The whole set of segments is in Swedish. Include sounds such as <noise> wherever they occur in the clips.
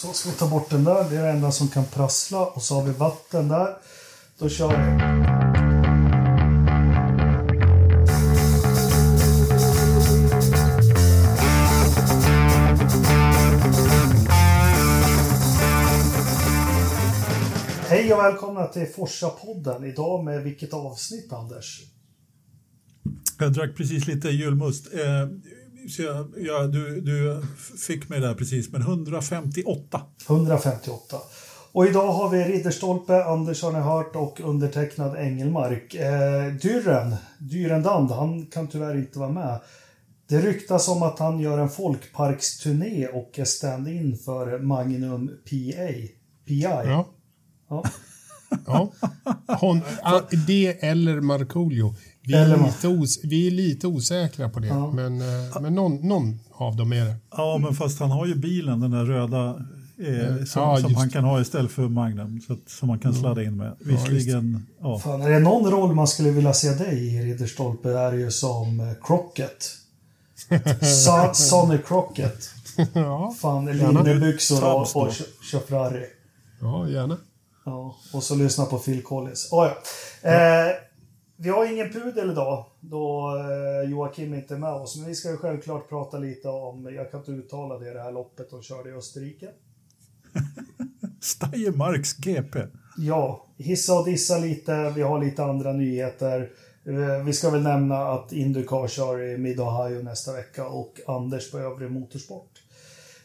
Så ska vi ta bort den där. Det är det enda som kan prassla. Och så har vi vatten där. Då kör vi. Hej och välkomna till Forsa-podden. Idag med vilket avsnitt, Anders? Jag drack precis lite julmust. Eh, så jag, ja, du, du fick mig där precis, men 158. 158. Och idag har vi Ridderstolpe, Anders har ni hört och undertecknad Engelmark. Eh, Dyren, Dyrendand, han kan tyvärr inte vara med. Det ryktas om att han gör en folkparksturné och är stand-in för Magnum PA. PI. Ja. Ja. ja. Hon, <laughs> det eller Markoolio. Vi är, Eller- lite os, vi är lite osäkra på det, Ja. men, eh, men någon, någon av dem är det. Ja, men fast han har ju bilen, den där röda, eh, som, Ja, som han kan ha istället för Magnum, så att, som man kan sladda in med. Visserligen, ja. Fan, är det någon roll man skulle vilja se dig i Ridderstolpe är det ju som eh, Crockett. <laughs> Sa- Sonny Crockett. ja. Fan, linnebyxor och, och kö- kör Ferrari. ja, gärna. Ja, och så lyssna på Phil Collins. Oh, ja. eh, vi har ingen pudel idag då eh, Joakim inte är med oss. Men vi ska ju självklart prata lite om, jag kan inte uttala det, det här loppet de körde i Österrike. <laughs> Steiermarks GP. Ja, hissa och dissa lite. Vi har lite andra nyheter. Eh, Vi ska väl nämna att Indycar kör i Mid-Ohio nästa vecka och Anders på övrig motorsport.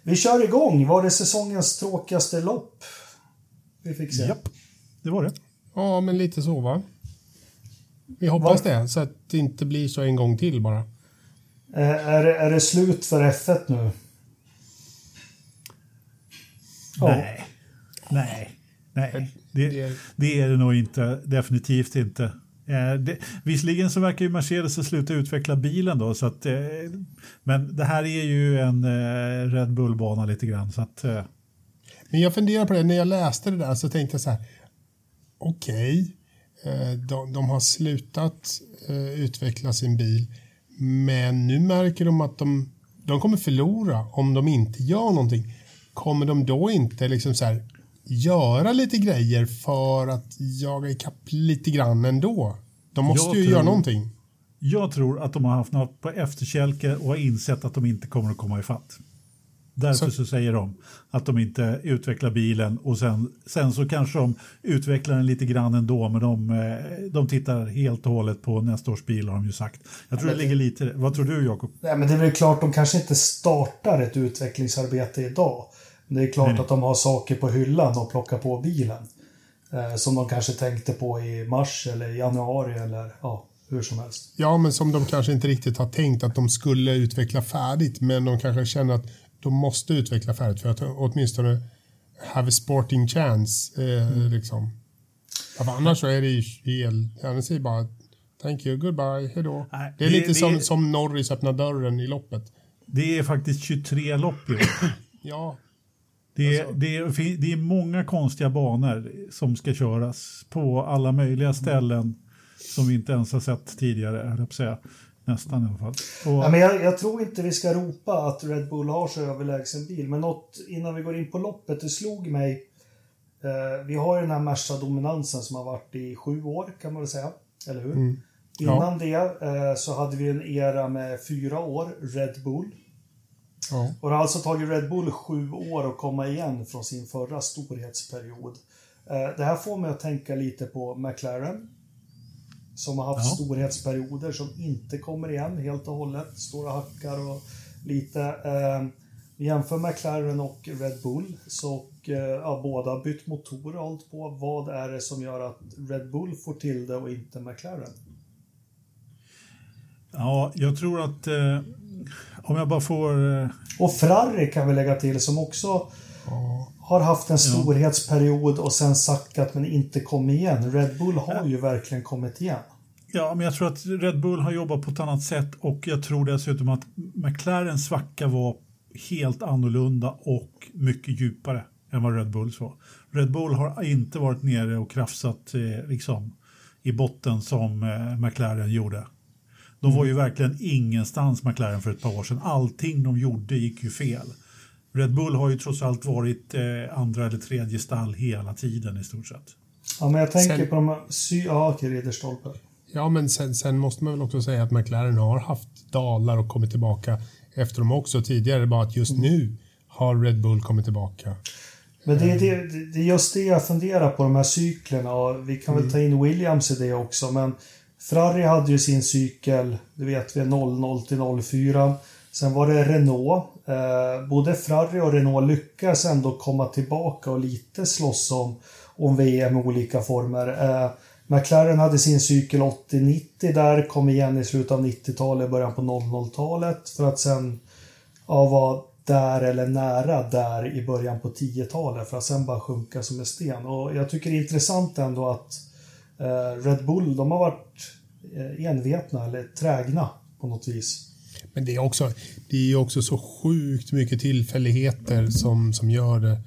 Vi kör igång. Var det säsongens tråkigaste lopp? Vi fick se. Japp, det var det. Ja, men lite så va? Vi hoppas det, så att det inte blir så en gång till bara. Eh, Är, det- är det slut för F1 nu? Ja. Nej, nej, nej. Det, det- det är det nog inte. Definitivt inte. Eh, det, visserligen så verkar ju Mercedes ha slutat utveckla bilen då, så att, eh, men det här är ju en eh, Red Bull-bana lite grann. Så att, eh, Men jag funderar på det, när jag läste det där så tänkte jag så här. Okej, eh, de, de har slutat eh, utveckla sin bil. Men nu märker de att de, de kommer förlora om de inte gör någonting. Kommer de då inte liksom så här, göra lite grejer för att jaga ikapp lite grann ändå? De måste Jag ju tror- göra någonting. jag tror att de har haft något på efterkälke och har insett att de inte kommer att komma ifatt. Därför så, Så- säger de att de inte utvecklar bilen och sen, sen så kanske de utvecklar den lite grann ändå men de, eh, de tittar helt och hållet på nästa års bil har de ju sagt. Jag tror det ligger lite. Vad tror du Jakob? Nej, men det är väl klart de kanske inte startar ett utvecklingsarbete idag. Men det är klart Nej. att de har saker på hyllan och plockar på bilen. Eh, som de kanske tänkte på i mars eller i januari eller ja, hur som helst. Ja, men som de kanske inte riktigt har tänkt att de skulle utveckla färdigt. Men de kanske känner att de måste utveckla färdigt för att åtminstone have a sporting chance. Eh, liksom. ja, annars så är det ju helt... Annars är det bara thank you, goodbye, hejdå. Nej, det är det- lite det- som, som Norris öppnar dörren i loppet. Det är faktiskt 23 lopp i år. <clears throat> Ja, Det är, Alltså- det, är, det är många konstiga banor som ska köras på alla möjliga ställen som vi inte ens har sett tidigare, jag säga. Nästan i alla fall. Och, Ja, men jag, jag tror inte vi ska ropa att Red Bull har så överlägsen bil. Men något innan vi går in på loppet, det slog mig. Eh, vi har ju den här Merca-dominansen som har varit i sju år kan man väl säga. Eller hur? Mm. Innan det eh, så hade vi en era med fyra år, Red Bull. ja. Och det har alltså tagit Red Bull sju år att komma igen från sin förra storhetsperiod. Eh, Det här får mig att tänka lite på McLaren. Som har haft Ja. storhetsperioder som inte kommer igen helt och hållet. Stora hackar och lite. Eh, jämför McLaren och Red Bull. Så och, eh, ja, båda bytt motor och hållit på. Vad är det som gör att Red Bull får till det och inte McLaren? ja, jag tror att eh, om jag bara får... Eh, Och Ferrari kan vi lägga till som också har haft en storhetsperiod och sen sackat men inte kommit igen. Red Bull har ju verkligen kommit igen. ja, men jag tror att Red Bull har jobbat på ett annat sätt och jag tror dessutom att McLarens svacka var helt annorlunda och mycket djupare än vad Red Bulls var. Red Bull har inte varit nere och krafsat eh, liksom, i botten som eh, McLaren gjorde. De var ju verkligen ingenstans McLaren för ett par år sedan. Allting de gjorde gick ju fel. Red Bull har ju trots allt varit eh, andra eller tredje stall hela tiden i stort sett. Ja, men jag tänker Sen- på de här... Sy- ja, okej, Ridderstolpe. Ja, men sen, sen måste man väl också säga att McLaren har haft dalar och kommit tillbaka efter dem också tidigare. Bara att just nu har Red Bull kommit tillbaka. Men det är, det, det är just det jag funderar på, de här cyklerna. Och vi kan väl ta in Williams i det också, men Ferrari hade ju sin cykel, det vet vi, 00 till 04. Sen var det Renault. Eh, både Ferrari och Renault lyckas ändå komma tillbaka och lite slåss om, om VM i olika former. Eh, McLaren hade sin cykel 80-90 där, kom igen i slutet av 90-talet, början på 00-talet. För att sen ja, vara där eller nära där i början på 10-talet för att sen bara sjunka som en sten. Och jag tycker det är intressant ändå att eh, Red Bull, de har varit eh, envetna eller trägna på något vis. Men det är också, det är också så sjukt mycket tillfälligheter som, som gör det.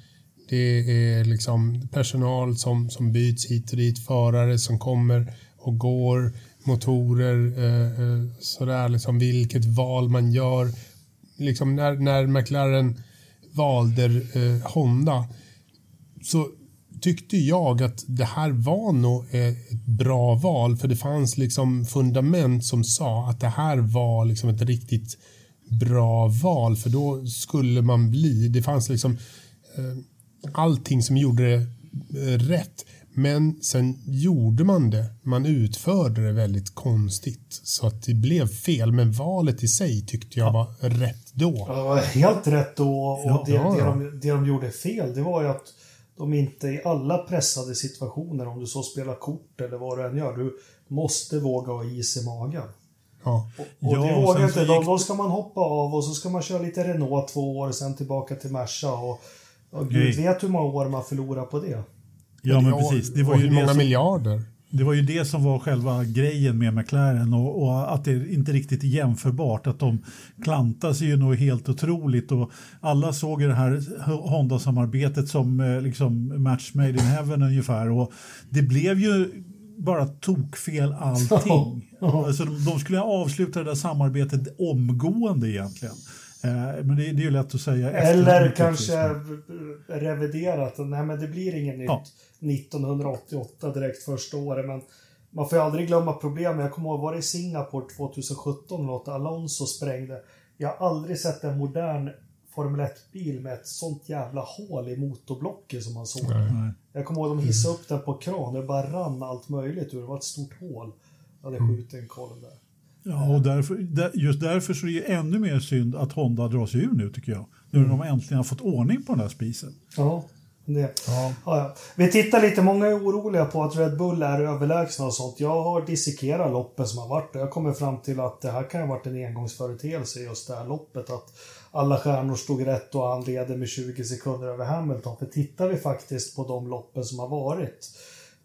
Det är liksom personal som, som byts hit och dit, förare som kommer och går, motorer, eh, eh sådär liksom vilket val man gör. Liksom när, när McLaren valde eh, Honda så tyckte jag att det här var nog ett bra val för det fanns liksom fundament som sa att det här var liksom ett riktigt bra val för då skulle man bli, det fanns liksom eh, allting som gjorde det eh, rätt. Men sen gjorde man det, man utförde det väldigt konstigt så att det blev fel. Men valet i sig tyckte jag var rätt då. Ja, helt rätt då och Ja, det, ja, det, de, det de gjorde fel det var ju att de inte i alla pressade situationer, om du så spelar kort eller vad du än gör, du måste våga ha is i magen. Ja. Och Ja, det och vågar inte. gick- då ska man hoppa av och så ska man köra lite Renault två år, sen tillbaka till Merca och, och gud vet hur många år man förlorar på det. Ja, men Och- precis. Det och var, ju hur många som, miljarder? Det var ju det som var själva grejen med McLaren och, och att det inte riktigt är jämförbart. Att de klantar sig ju nog helt otroligt och alla såg ju det här Honda-samarbetet som eh, liksom match made in heaven ungefär och det blev ju bara tokfel allting. Alltså, de, de skulle avsluta det där samarbetet omgående egentligen. Eh, men det, det är ju lätt att säga Eller kanske reviderat. Nej, men det blir inget nytt Ja. 1988 direkt första året. Men man får ju aldrig glömma problemet. Jag kommer ihåg, var det i Singapore 2017 eller något? Alonso sprängde. Jag har aldrig sett en modern Formel 1-bil med ett sånt jävla hål i motorblocket som man såg. Nej. Jag kommer ihåg de hissade upp den på kran. Det bara rann allt möjligt ur. Det var ett stort hål. Jag hade skjutit en kolv där. Ja, och därför, där- just därför så är det ännu mer synd att Honda drar sig ur nu tycker jag. Nu när de äntligen har fått ordning på den här spisen. Ja, det. Ja. Ja, ja. Vi tittar lite, många är oroliga på att Red Bull är överlägsna och sånt. Jag har dissekerat loppen som har varit och jag kommer fram till att det här kan ha varit en engångsföreteelse just det här loppet. Att alla stjärnor stod rätt och han leder med 20 sekunder över Hamilton. För tittar vi faktiskt på de loppen som har varit.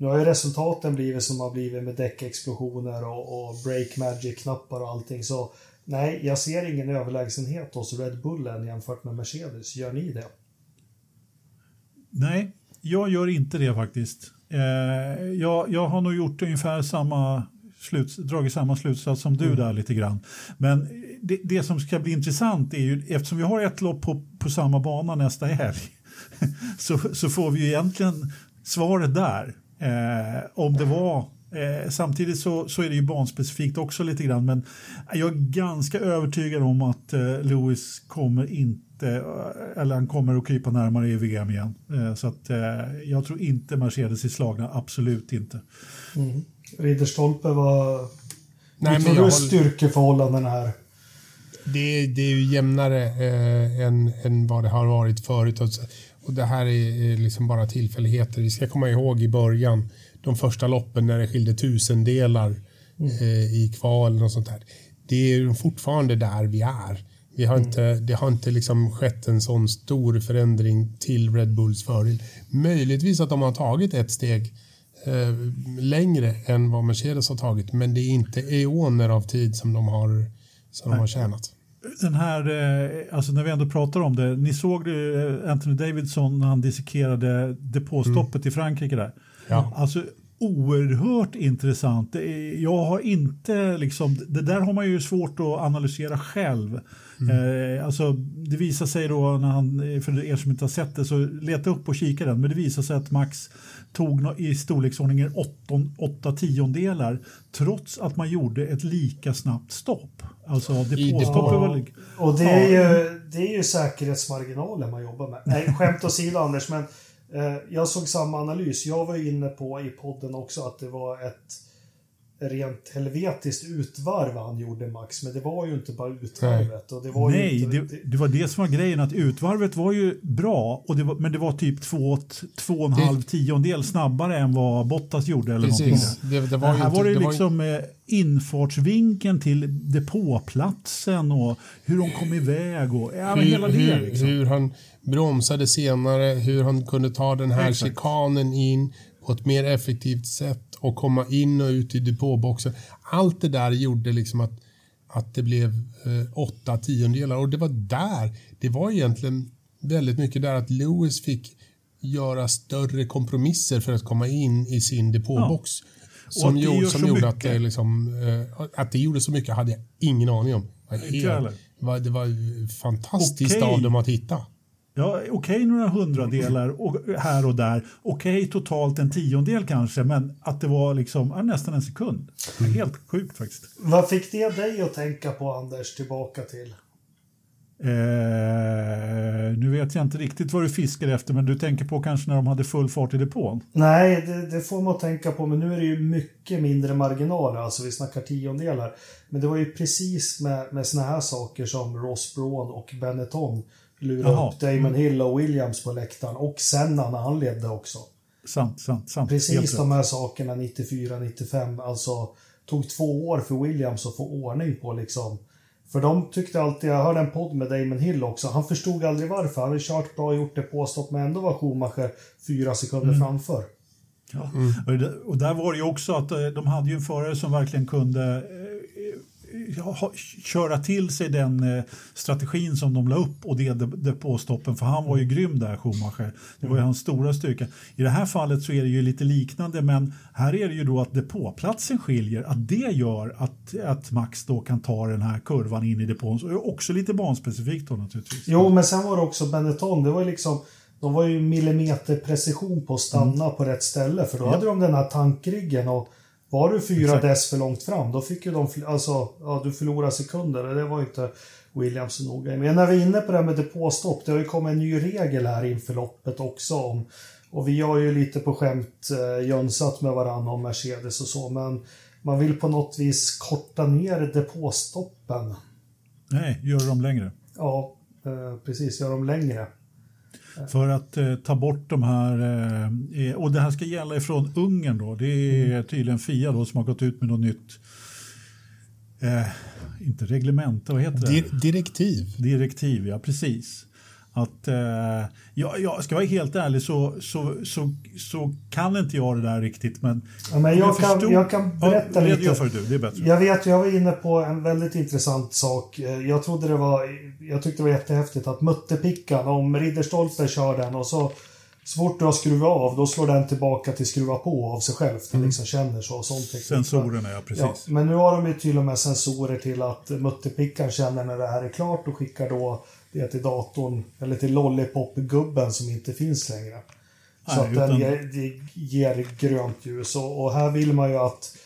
Nu har ju resultaten blivit som har blivit med däckexplosioner och, och break magic-knappar och allting. Så nej, jag ser ingen överlägsenhet hos Red Bull än jämfört med Mercedes. Gör ni det? Nej, jag gör inte det faktiskt. Eh, jag, jag har nog gjort ungefär samma sluts, dragit samma slutsats som du där lite grann. Men det, det som ska bli intressant är ju, eftersom vi har ett lopp på, på samma bana nästa helg, <laughs> så, så får vi ju egentligen svaret där. Eh, om det var Eh, samtidigt så, så är det ju banspecifikt också lite grann men jag är ganska övertygad om att eh, Lewis kommer inte, eh, eller han kommer att krypa närmare i VM igen. Eh, så att eh, jag tror inte Mercedes är slagna, absolut inte. Mm. Ridderstolpe var... Nej, tror jag du håller- styrkeförhållandena här? Det, det är ju jämnare eh, än, än vad det har varit förut. Och, det här är, liksom bara tillfälligheter. Vi ska komma ihåg i början, de första loppen när det skilde tusendelar eh, i kvalen och sånt där. Det är fortfarande där vi är. Vi har inte, det har inte liksom skett en sån stor förändring till Red Bulls fördel. Möjligtvis att de har tagit ett steg eh, längre än vad Mercedes har tagit, men det är inte eoner av tid som de har, som de har tjänat. Den här, eh, alltså när vi ändå pratar om det, ni såg eh, Anthony Davidson när han dissekerade depåstoppet i Frankrike där. Ja. Alltså oerhört intressant. Jag har inte liksom, det där har man ju svårt att analysera själv. Mm. Eh, alltså, det visar sig då, när han, för er som inte har sett det, så leta upp och kika den. Men det visar sig att Max tog i storleksordningen 8 tiondelar trots att man gjorde ett lika snabbt stopp. Alltså depåstoppet var... Och det är, ju, det är ju säkerhetsmarginalen man jobbar med. Nej, skämt åsido Anders, men eh, jag såg samma analys. Jag var inne på i podden också att det var ett rent helvetiskt utvarv han gjorde Max, men det var ju inte bara utvarvet. Och det var Nej, inte, det, det, var det som var grejen, att utvarvet var ju bra, och det var, men det var typ två, två och en halv tiondel snabbare än vad Bottas gjorde. Eller Precis. Det, det, var här inte, var det, det liksom var... Eh, infartsvinkeln till depåplatsen och hur de kom iväg och ja, hur, hela det. Hur, liksom. hur han bromsade senare, hur han kunde ta den här Exakt. chikanen in på ett mer effektivt sätt och komma in och ut i depåboxen. Allt det där gjorde liksom att, att det blev eh, åtta tiondelar och det var där, det var egentligen väldigt mycket där att Lewis fick göra större kompromisser för att komma in i sin depåbox. Ja. Som, gjorde, som gjorde att, det liksom, eh, att det gjorde så mycket hade jag ingen aning om. Det var, det var fantastiskt okay. av dem att hitta. Ja, okej okay, några hundradelar och här och där. Okej okay, totalt en tiondel kanske, men att det var liksom nästan en sekund. Mm. Helt sjukt faktiskt. Vad fick det dig att tänka på Anders, tillbaka till? Eh, nu vet jag inte riktigt vad du fiskar efter, men du tänker på kanske när de hade full fart i depån? Nej, det, det får man tänka på, men nu är det ju mycket mindre marginaler, alltså vi snackar tiondelar. Men det var ju precis med, med såna här saker som Ross Braun och Benetton lura Jaha. upp Damon Hill och Williams på läktaren och Senna när han ledde också. Sant, sant, sant. Precis de här sakerna 94-95, alltså tog två år för Williams att få ordning på liksom. För de tyckte alltid, jag hörde en podd med Damon Hill också, han förstod aldrig varför. Han hade kört bra, gjort det påstått, men ändå var Schumacher fyra sekunder mm. framför. Ja. Mm. Och där var det ju också att eh, de hade ju en förare som verkligen kunde eh, köra till sig den eh, strategin som de la upp och det depåstoppen, för han var ju grym där, Schumacher. Det var ju hans stora styrka. I det här fallet så är det ju lite liknande, men här är det ju då att depåplatsen skiljer, att det gör att, att Max då kan ta den här kurvan in i depån. Så också lite banspecifikt då naturligtvis. Jo, men sen var det också Benetton, det var ju liksom de var ju millimeterprecision på att stanna mm. på rätt ställe, för då ja. hade de den här tankryggen och var du fyra Exakt. dess för långt fram, då fick ju de, alltså, ja, du förlorade sekunder. Det var ju inte Williams så noga Men när vi är inne på det här med depåstopp, det har ju kommit en ny regel här inför loppet också om, och vi har ju lite på skämt eh, jönsat med varandra om Mercedes och så, men man vill på något vis korta ner depåstoppen. Nej, gör dem längre. Ja, eh, precis, gör dem längre. För att eh, ta bort de här, eh, och det här ska gälla ifrån Ungern då, det är mm. tydligen Fia då som har gått ut med något nytt Eh, inte reglemente, vad heter det? Di direktiv. Direktiv, ja precis. Att, eh, ja, jag ska vara helt ärlig så, så, så, så kan inte jag det där riktigt. Men, ja, men jag, kan, förstod... jag kan berätta ja, lite. För du, det är bättre. Jag vet, jag var inne på en väldigt intressant sak. Jag trodde det var, jag tyckte det var jättehäftigt att muttepickan, om Ridderstolpe kör den och så så fort du har skruvat av, då slår den tillbaka till skruva på av sig själv. Den mm. liksom känner så. Sån Sensorerna, ja precis. Ja, men nu har de ju till och med sensorer till att muttepickan känner när det här är klart och skickar då det till datorn, eller till Lollipop-gubben som inte finns längre. Så Nej, att utan... den ger, ger, grönt ljus. Och, och, här vill man ju att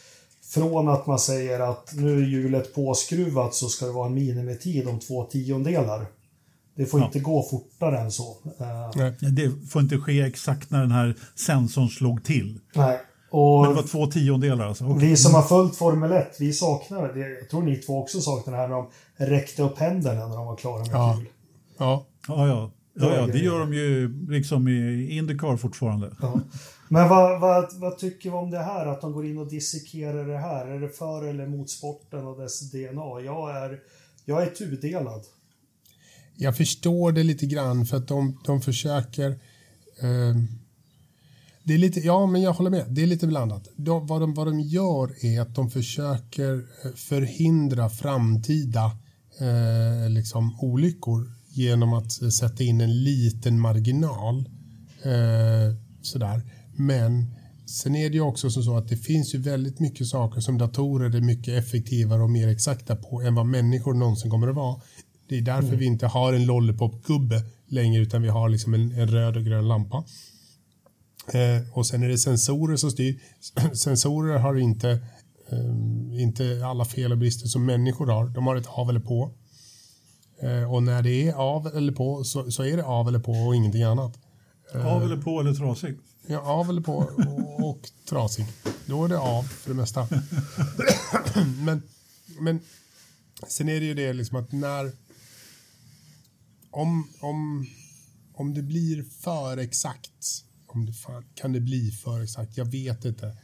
från att man säger att nu är hjulet påskruvat så ska det vara en minimitid om två tiondelar. Det får ja. inte gå fortare än så. Eh, Nej. Det får inte ske exakt när den här sensorn slog till. Nej. Och Men det var två tiondelar alltså? Okay. Vi som har följt Formel 1, vi saknar det. Jag tror ni två också saknar det här när de räckte upp händerna när de var klara med ja. kul. Ja. Ja, ja. Ja, ja, det gör de ju liksom i Indycar fortfarande. Ja. Men vad, vad, vad tycker vi om det här, att de går in och dissekerar det här? Är det för eller mot sporten och dess DNA? Jag är, jag är tudelad jag förstår det lite grann för att de, de försöker eh, det är lite, ja, men jag håller med. Det är lite blandat. De, vad, de, vad de gör är att de försöker eh, förhindra framtida eh, liksom, olyckor genom att sätta in en liten marginal. Eh, sådär. Men Sen är det ju också så att det finns ju väldigt mycket saker som datorer är mycket effektivare och mer exakta på än vad människor någonsin kommer att vara. Det är därför mm. vi inte har en lollipop-gubbe längre utan vi har liksom en, en röd och grön lampa. Eh, och sen är det sensorer som styr. <clears throat> sensorer har inte, eh, inte alla fel och brister som människor har. De har ett av eller på. Eh, och när det är av eller på så, så, är det av eller på och ingenting annat. Eh, av eller på eller trasig? Ja, av eller på och, och trasig. Då är det av för det mesta. <coughs> men, men sen är det ju det liksom att när om, om, om det blir för exakt om det fan, kan det bli för exakt? Jag vet inte.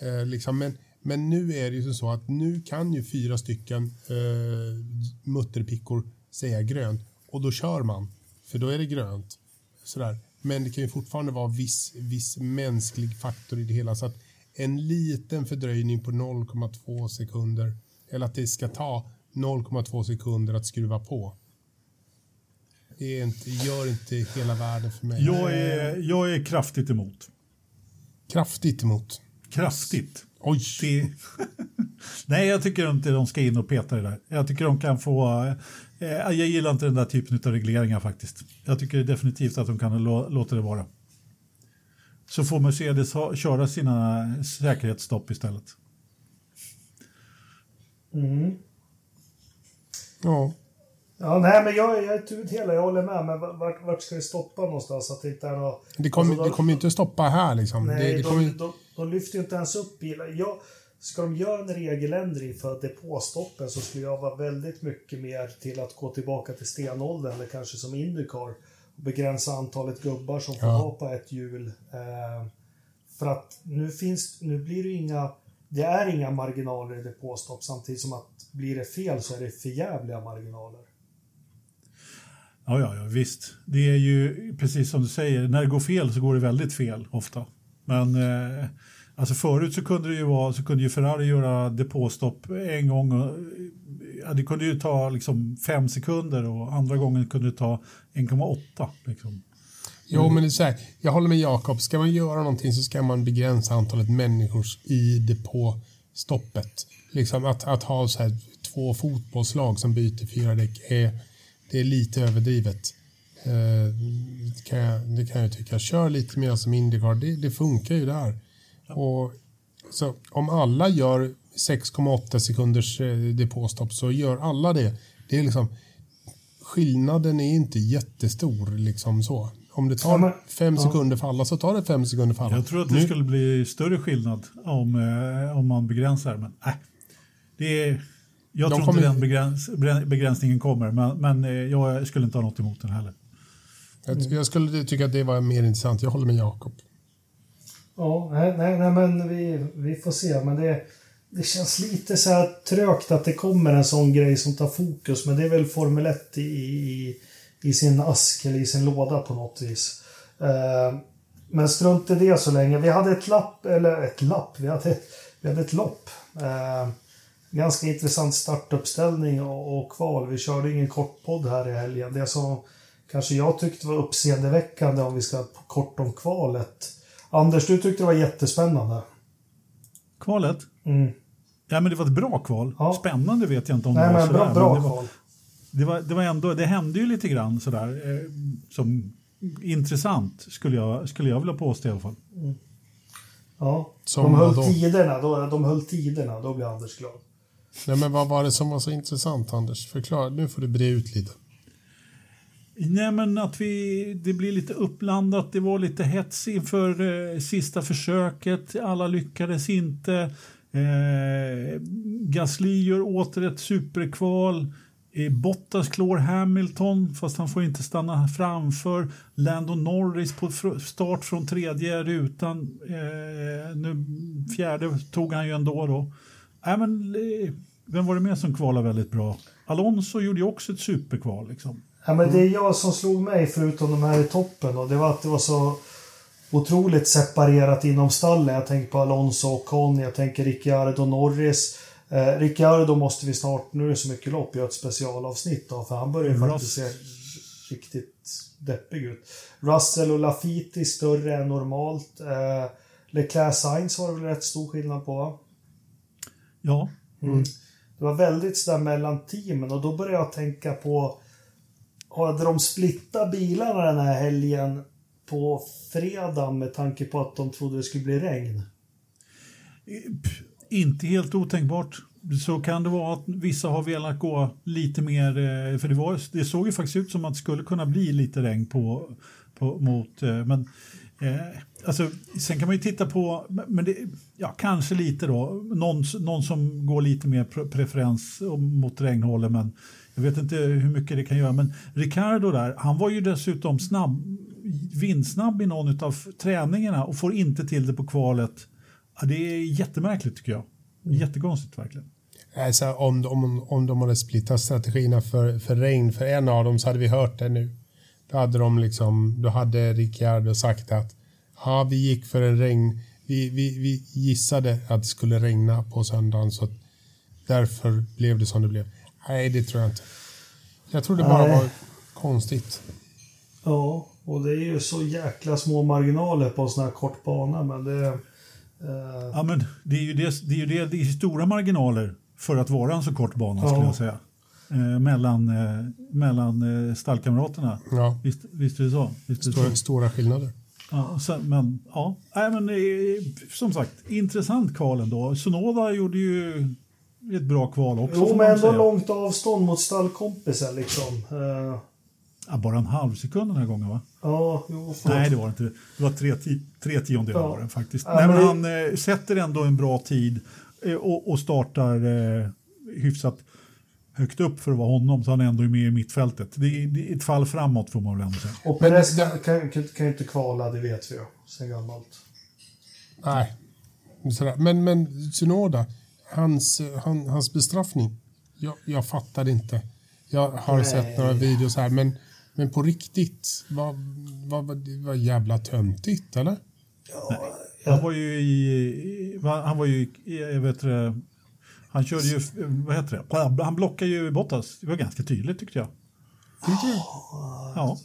Eh, liksom, men, men nu är det ju så att nu kan ju fyra stycken eh, mutterpickor säga grönt och då kör man, för då är det grönt. Sådär. Men det kan ju fortfarande vara viss, viss mänsklig faktor i det hela. Så att en liten fördröjning på 0,2 sekunder eller att det ska ta 0,2 sekunder att skruva på det är inte, gör inte hela världen för mig. Jag är, jag är kraftigt emot. Kraftigt emot? Kraftigt. Oj! Det... <laughs> Nej, jag tycker inte de ska in och peta i det där. Jag tycker de kan få... Eh, jag gillar inte den där typen av regleringar faktiskt. Jag tycker definitivt att de kan låta det vara. Så får Mercedes ha, köra sina säkerhetsstopp istället. Mm. Ja. Ja, nej, men jag, jag är ut hela, jag håller med. Men vart, vart ska det stoppa någonstans? Att det inte är något, det kommer alltså, inte att stoppa här liksom. Nej, det, det kommer... de, de, de, lyfter ju inte ens upp bilar. Jag, ska de göra en regeländring för depåstoppen så skulle jag vara väldigt mycket mer till att gå tillbaka till stenåldern eller kanske som Indycar och begränsa antalet gubbar som får ja. på ett hjul. Eh, för att nu finns, nu blir det inga, det är inga marginaler i depåstopp samtidigt som att blir det fel så är det förjävliga marginaler. Ja, ja, ja, visst. Det är ju precis som du säger, när det går fel så går det väldigt fel ofta. Men eh, alltså förut så kunde det ju vara, så kunde ju Ferrari göra depåstopp en gång. Och, ja, det kunde ju ta liksom fem sekunder och andra gången kunde det ta 1,8. Liksom. Jo, men det är så här, jag håller med Jakob. Ska man göra någonting så ska man begränsa antalet människor i depåstoppet. Liksom att, att ha så här två fotbollslag som byter fyra däck är det är lite överdrivet. Eh, det, kan jag, det kan jag tycka. Kör lite mer som Indycar, det, det funkar ju där. Och, så om alla gör 6,8 sekunders eh, depåstopp så gör alla det. Det är liksom, skillnaden är inte jättestor liksom så. Om det tar fem sekunder för alla så tar det fem sekunder för alla. Jag tror att det nu... skulle bli större skillnad om, eh, om man begränsar, men nej. Det är, jag de tror kommer... inte den begräns, begränsningen kommer, men, men eh, jag skulle inte ha något emot den heller. Jag, jag skulle tycka att det var mer intressant. Jag håller med Jakob. Ja, nej, nej, nej, men vi, vi får se. Men det, det känns lite så här trögt att det kommer en sån grej som tar fokus. Men det är väl Formel 1 i, i, i sin ask eller i sin låda på något vis. Eh, men strunt i det så länge. Vi hade ett lapp, eller ett lapp, vi hade, vi hade ett lopp. Eh, ganska intressant startuppställning och, och kval. Vi körde ingen kortpodd här i helgen. Det som kanske jag tyckte var uppseendeväckande om vi ska kort om kvalet. Anders, du tyckte det var jättespännande. Kvalet? Mm. Ja, men det var ett bra kval. Ja. Spännande vet jag inte om Nej, det var men sådär. Bra, bra det, var, det, var, det var ändå, det hände ju lite grann sådär eh, som intressant skulle jag, skulle jag vilja påstå i alla fall. Mm. Ja, som de höll, tiderna, då, de höll tiderna, då blir Anders glad. Nej, men vad var det som var så intressant, Anders? Förklara, nu får du bre ut lite. Nej, men att vi, det blir lite uppblandat. Det var lite hets inför eh, sista försöket. Alla lyckades inte. Eh, Gasly gör åter ett superkval. Eh, Bottas klår Hamilton, fast han får inte stanna framför. Lando Norris på start från tredje rutan. Eh, nu fjärde tog han ju ändå. då. Äh, men, eh, vem var det mer som kvalade väldigt bra? Alonso gjorde ju också ett superkval. Liksom. Ja, men det är jag som slog mig, förutom de här i toppen. Och det var att det var så otroligt separerat inom stallen. Jag tänker på Alonso och Con, jag tänker Ricciardo Norris. Eh, Ricciardo måste vi snart, nu är det så mycket lopp, göra ett specialavsnitt av. För han börjar ju faktiskt se riktigt deppig ut. Russell och Lafiti större än normalt. Eh, Leclerc Sainz var det väl rätt stor skillnad på va? Ja, Mm. Det var väldigt sådär mellan teamen och då började jag tänka på hade de splittat bilarna den här helgen på fredag med tanke på att de trodde det skulle bli regn? inte helt otänkbart. Så kan det vara att vissa har velat gå lite mer, eh, för det, var, det såg ju faktiskt ut som att det skulle kunna bli lite regn på, på mot, eh, men eh, alltså, sen kan man ju titta på, men det, ja, kanske lite då, någon, någon som går lite mer preferens mot regnhållet, men jag vet inte hur mycket det kan göra. Men Ricardo där, han var ju dessutom snabb, vindsnabb i någon av träningarna och får inte till det på kvalet. Ja, det är jättemärkligt tycker jag. Jättekonstigt verkligen. Alltså, om, om, om de hade splittat strategierna för, för regn för en av dem så hade vi hört det nu. Då hade de liksom, då hade Ricciardo sagt att ja, vi gick för en regn, vi, vi, vi gissade att det skulle regna på söndagen så därför blev det som det blev. Nej, det tror jag inte. Jag tror det bara Nej. var konstigt. Ja, och det är ju så jäkla små marginaler på en sån här kort bana men det... Eh, Ja, men det är ju det, det, är ju det, det är stora marginaler för att vara en så kort bana Ja. skulle jag säga. Eh, mellan eh, mellan eh, stallkamraterna. Ja, Visst, visst är det så? Visst är det stora, så? stora skillnader. Ja, sen, men ja, Nej, men, eh, som sagt, intressant kval ändå. Sonoda gjorde ju ett bra kval också. jo, men ändå långt avstånd mot stallkompisen liksom. Eh, Ja, bara en halv sekund den här gången va? ja, jo, förlåt. Nej, det var inte. Det var tre, ti- tre tiondelar Ja. var det faktiskt. Ja, Nej, men han eh, sätter ändå en bra tid eh, och, och startar eh, hyfsat högt upp för att vara honom, så han ändå är med i mittfältet. Det är, det är ett fall framåt får man väl ändå säga. Och Perez kan, kan, kan, inte kvala, det vet vi ju sen gammalt. Nej. Sådär. Men, men Tsunoda, hans, han, hans bestraffning, jag, jag fattar inte. Jag har Nej. sett några videos här, men, men på riktigt, vad, vad, vad, var jävla töntigt, eller? Han var ju i, han var ju i, jag vet det, han körde ju, vad heter det, han blockade ju Bottas. Det var ganska tydligt tyckte jag. Tyckte du? Ja.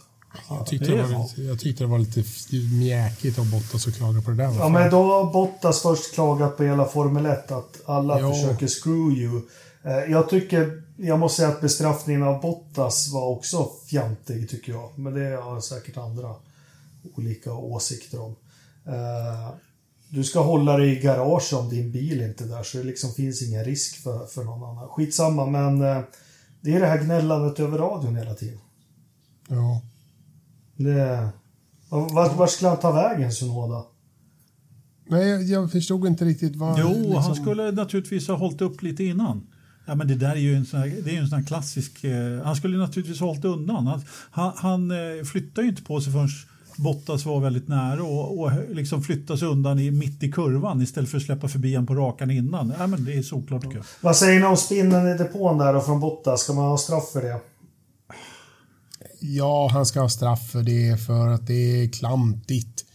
Jag tyckte Det var lite, jag tyckte det var lite mjäkigt av Bottas att klaga på det där. Ja, men då har Bottas först klagat på hela Formel 1 att alla Ja. försöker screw you. Eh, Jag tycker, jag måste säga att bestraffningen av Bottas var också fjantig tycker jag. Men det har säkert andra olika åsikter om. Eh, Du ska hålla dig i garage om din bil inte är där så det liksom finns ingen risk för, för någon annan. Skitsamma men eh, det är det här gnällandet över radion hela tiden. Ja. Det, vart, vart skulle han ta vägen Sunoda? Nej, jag, jag förstod inte riktigt vad... Jo, liksom- han skulle naturligtvis ha hållit upp lite innan. Ja, men det där är ju en sån här, det är ju en sån här klassisk... Eh, han skulle naturligtvis ha hållit undan. Han, han, han eh, flyttade ju inte på sig förrän Bottas var väldigt nära och, och liksom flyttade sig undan i, mitt i kurvan istället för att släppa förbi han på rakan innan. Ja, men det är såklart jag. Vad säger ni om spinnen i depån där och från Bottas? Ska man ha straff för det? Ja, han ska ha straff för det för att det är klantigt.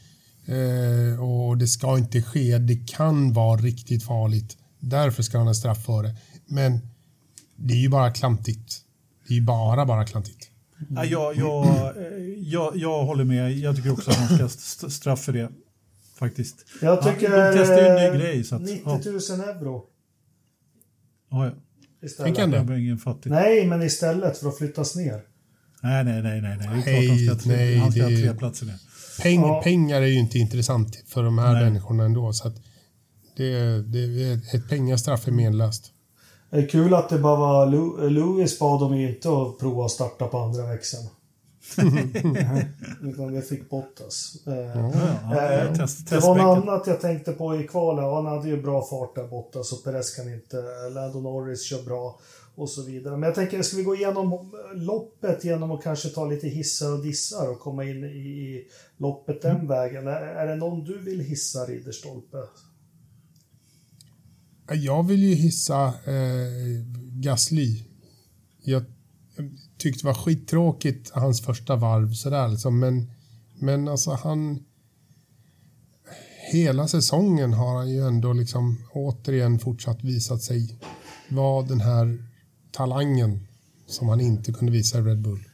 Eh, och det ska inte ske. Det kan vara riktigt farligt. Därför ska han ha straff för det. Men det är ju bara klantigt. Det är ju bara, bara klantigt. Ja, jag, jag, eh, jag, jag håller med. Jag tycker också att han ska straff för det. Faktiskt. Jag tycker... Ja, de testar ju en ny grej. Så att, 90 ja, 000 euro ja, ja. istället. Är ingen fattig. Nej, men istället för att flyttas ner. Nej, nej, nej, nej. nej. Det är Nej, klart han ska, ha tre- nej, han ska ha det- tre platser ner. Peng, Ja. Pengar är ju inte intressant för de här Nej. människorna ändå. Så att det, det, ett pengastraff är menlöst. Det är kul att det bara var Lu- Lewis bad dem inte att prova att starta på andra växeln. <laughs> Utan det fick Bottas. Eh, Ja, ja, Eh, test, det var något annat jag tänkte på i kvalet. Han hade ju bra fart där borta så Perez kan inte. Lando Norris kör bra och så vidare. Men jag tänker, ska vi gå igenom loppet genom att kanske ta lite hissar och dissar och komma in i, loppet den Mm. vägen? Är, är det någon du vill hissa, Ridderstolpe? Jag vill ju hissa eh, Gasly. Jag tyckte det var skittråkigt hans första varv sådär liksom, men, men alltså han... Hela säsongen har han ju ändå liksom återigen fortsatt visat sig vara den här talangen som han inte kunde visa i Red Bull.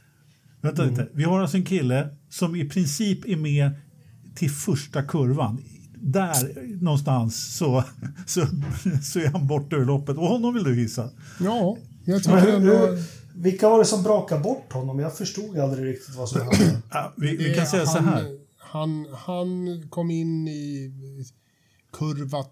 Vänta lite. Vi har alltså en kille som i princip är med till första kurvan. där någonstans så, så, så är han borta ur loppet. Och honom vill du hissa? Ja, jag Men tycker hur, ändå... vilka var det som brakade bort honom? Jag förstod aldrig riktigt vad som hände. <clears throat> Ja, vi, vi kan säga så han, här. Han, han kom in i kurva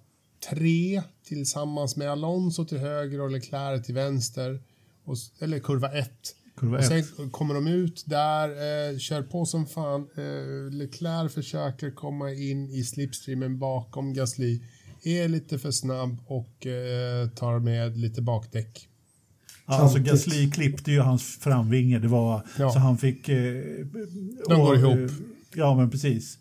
tre tillsammans med Alonso till höger och Leclerc till vänster. Och, eller kurva ett. Kurva och sen ett. kommer de ut där, eh, kör på som fan. Eh, Leclerc försöker komma in i slipstreamen bakom Gasly. Är lite för snabb och eh, tar med lite bakdäck. Ja, alltså. Gasly klippte ju hans framvinge. Det var, Ja. Så han fick... Eh, De går och, ihop. eh, Ja, men precis.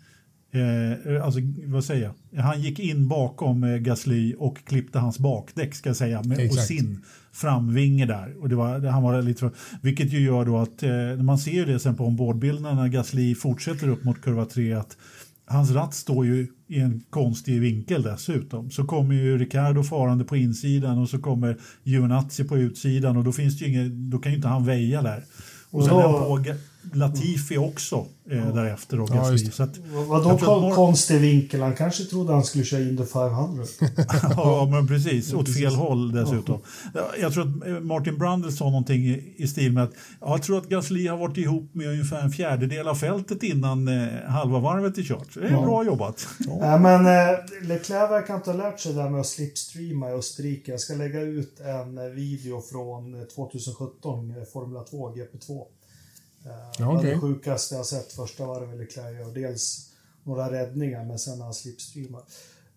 Eh, alltså, vad säger jag? Han gick in bakom eh, Gasly och klippte hans bakdäck, ska jag säga, med, och sin framvinge där. Och det var, det- han var lite för, vilket ju gör då att, eh, man ser ju det sen på ombordbilderna när Gasly fortsätter upp mot kurva 3, att hans ratt står ju i en konstig vinkel dessutom. Så kommer ju Ricardo farande på insidan och så kommer Giovinazzi på utsidan och då, finns det ju inget, då kan ju inte han väja där. Och sen är han på Latifi också eh, därefter och Ja, just det. så att, Vadå Jag tror att kon- konstig vinkel? Han kanske trodde han skulle köra Indy 500. <laughs> ja, men precis. Åt fel håll dessutom. Ja, Jag tror att eh, Martin Brundle sa någonting i, i stil med att ja, jag tror att Gasly har varit ihop med ungefär en fjärdedel av fältet innan eh, halva varvet är kört. Det är Ja. bra jobbat. Nej, men eh, Leclerc verkar inte ha lärt sig det där med att slipstreama i Österrike. Jag ska lägga ut en eh, video från eh, 2017, eh, Formula 2, GP2. Ja, Det sjukaste jag sett första varvet Leclerc gör. Dels några räddningar, men sen när han slipstreamar.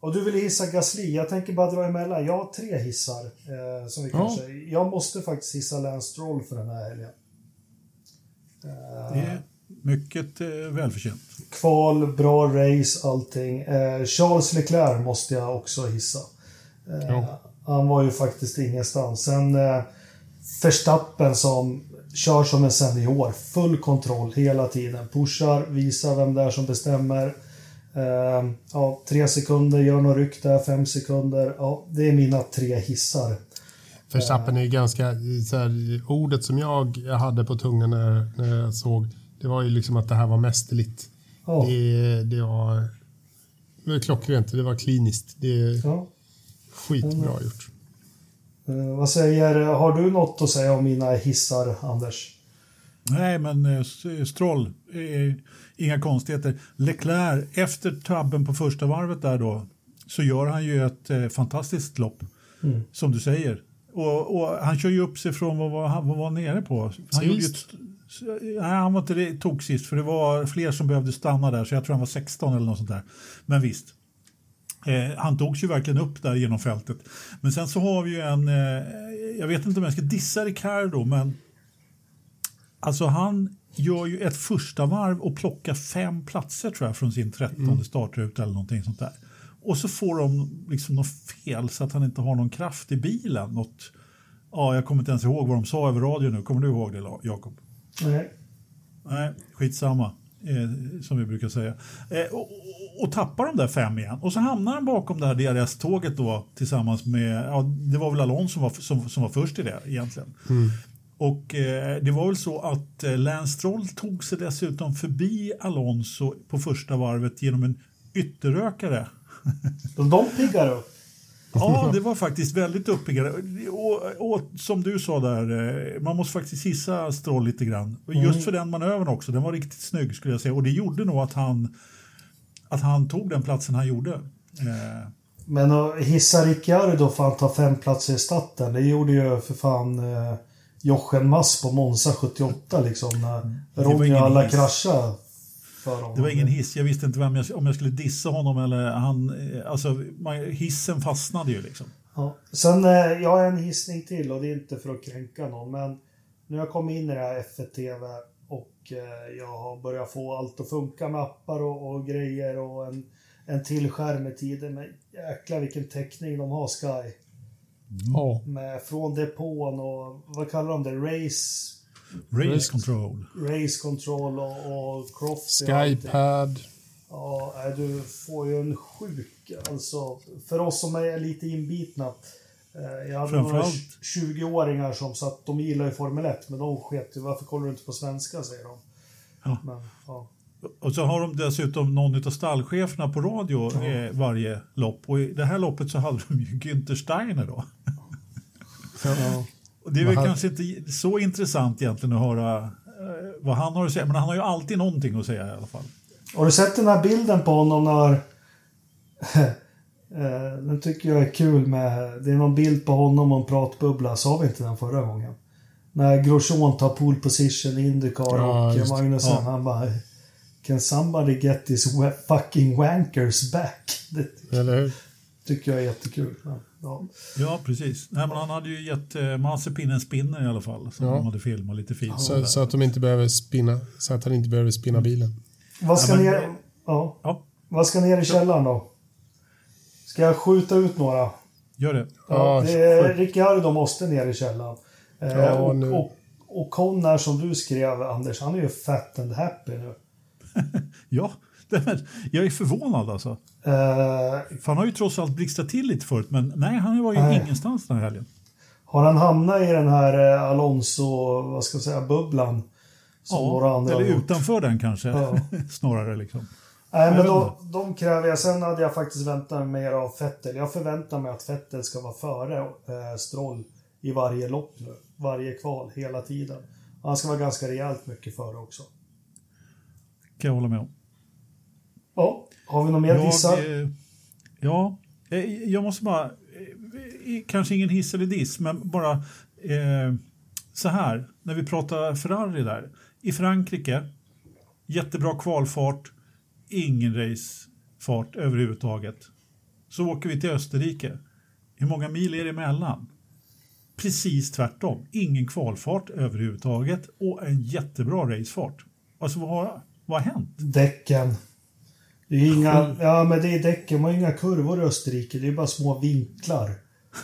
Och du vill hissa Gasly. Jag tänker bara dra emellan. Jag har tre hissar. Eh, som vi Ja. kanske, jag måste faktiskt hissa Lance Stroll för den här helgen. Eh, Det är mycket eh, välförtjänt. Kval, bra race, allting. Eh, Charles Leclerc måste jag också hissa. Eh, Ja. Han var ju faktiskt ingenstans. Sen eh, Verstappen som kör som en senior. Full kontroll hela tiden. Pushar, visar vem det är som bestämmer. Eh, ja, tre sekunder, gör något ryck där, fem sekunder. Ja, det är mina tre hissar. Verstappen är ju ganska, så här, ordet som jag hade på tungan när, när jag såg, det var ju liksom att det här var mästerligt. Ja, Det, det var, det var klockrent, det var kliniskt. Det är ja. skitbra gjort. Eh, vad säger, har du något att säga om mina hissar, Anders? Nej, men eh, S- Stroll, eh, inga konstigheter. Leclerc, efter tabben på första varvet där då, så gör han ju ett eh, fantastiskt lopp, Mm. som du säger. Och, och han kör ju upp sig från vad var han vad var nere på. Han gjorde ju ett, nej, han var inte tog sist, för det var fler som behövde stanna där, så jag tror han var 16 eller något sånt där. Men visst. Eh, han togs ju verkligen upp där genom fältet. Men sen så har vi ju en, eh, jag vet inte om jag ska dissa Ricardo, men Alltså han gör ju ett första varv och plockar fem platser tror jag från sin trettonde startruta eller någonting sånt där. Och så får de liksom något fel så att han inte har någon kraft i bilen. Något, ja, jag kommer inte ens ihåg vad de sa över radio nu. Kommer du ihåg det Jakob? Nej. Nej, skitsamma. Eh, som vi brukar säga. Eh, och, och, tappar de där fem igen. Och så hamnar han bakom det här DRS-tåget då tillsammans med, ja det var väl Alonso som var, som, som var först i det egentligen. Och eh, det var väl så att eh, Lance Stroll tog sig dessutom förbi Alonso på första varvet genom en ytterrökare. <laughs> De, de piggar upp. Ja, det var faktiskt väldigt uppiggande. Och, och som du sa där, eh, man måste faktiskt hissa Stroll lite grann. Just för den manövern också, den var riktigt snygg skulle jag säga. Och det gjorde nog att han, att han tog den platsen han gjorde. Eh, Men att hissa Ricciardo för att han tar fem platser i starten, det gjorde ju för fan eh, Jochen Mass på Monza 78 liksom. När Mm. Ronny och alla hiss. kraschade det var ingen hiss, jag visste inte vem jag, om jag skulle dissa honom eller han, eh, alltså hissen fastnade ju liksom. Ja. Sen, eh, jag har en hissning till och det är inte för att kränka någon, men nu har jag kommit in i det här F1 TV och eh, jag har börjat få allt att funka med appar och, och grejer och en, en till skärm i tiden. Men jäklar vilken täckning de har, Sky. Ja, Med, från depån och vad kallar de det? Race, Race Just. control. race control och, och Croft. Skypad. Ja, du får ju en sjuk, alltså för oss som är lite inbitna. Eh, Jag hade några Framförallt- 20-åringar som sa att de gillar ju Formel 1, men de sket. Varför kollar du inte på svenska, säger de. Ja. Men, ja. Och så har de dessutom någon av stallcheferna på radio eh, varje lopp. Och i det här loppet så hade de ju Günther Steiner då. Ja. Och det är väl han- kanske inte så intressant egentligen att höra eh, vad han har att säga. Men han har ju alltid någonting att säga i alla fall. Har du sett den här bilden på honom när... <laughs> Eh, den tycker jag är kul med... Det är någon bild på honom och en pratbubbla. Sa vi inte den förra gången? När Grosjean tar pole position i Indycar Ja, och just det. Magnussen Ja. han bara... Can somebody get this fucking wankers back? <laughs> Det Eller hur? tycker jag är jättekul. Ja, ja. Ja, precis. Nej, men han hade ju gett eh, Mazepin spinner i alla fall. Som Ja. de hade filmat lite fint. Så, så att de inte behöver spinna, så att han inte behöver spinna bilen. Vad ska Ja, men- ner... Ja. Ja, Vad ska ner i källaren då? Ska jag skjuta ut några? gör det. Ja, Ja, det är, Ricciardo måste ner i källaren. Eh, Ja, och, nu. och, och Connor som du skrev, Anders, han är ju fat and happy nu. <laughs> Ja, men jag är förvånad alltså. För han har ju trots allt blixtrat till lite förut, men nej, han var ju Nej. ingenstans den här helgen. har han hamnat i den här eh, Alonso, vad ska jag säga, bubblan? Som några andra eller utanför den kanske, Ja. <laughs> snarare liksom. Nej, men då, de kräver jag. Sen hade jag faktiskt väntat mig mer av Vettel. Jag förväntar mig att Vettel ska vara före eh, Stroll i varje lopp nu. Varje kval, hela tiden. Han ska vara ganska rejält mycket före också. Kan jag hålla med om. Ja, har vi något mer dissar? Eh, ja, eh, jag måste bara, eh, kanske ingen hiss eller diss, men bara eh, så här, när vi pratar Ferrari där. I Frankrike, jättebra kvalfart, ingen racefart överhuvudtaget. Så åker vi till Österrike. Hur många mil är det emellan? Precis tvärtom. Ingen kvalfart överhuvudtaget och en jättebra racefart. Alltså vad har, vad har hänt? Däcken. Det är inga, ja men det är däcken, man har inga kurvor i Österrike. Det är bara små vinklar.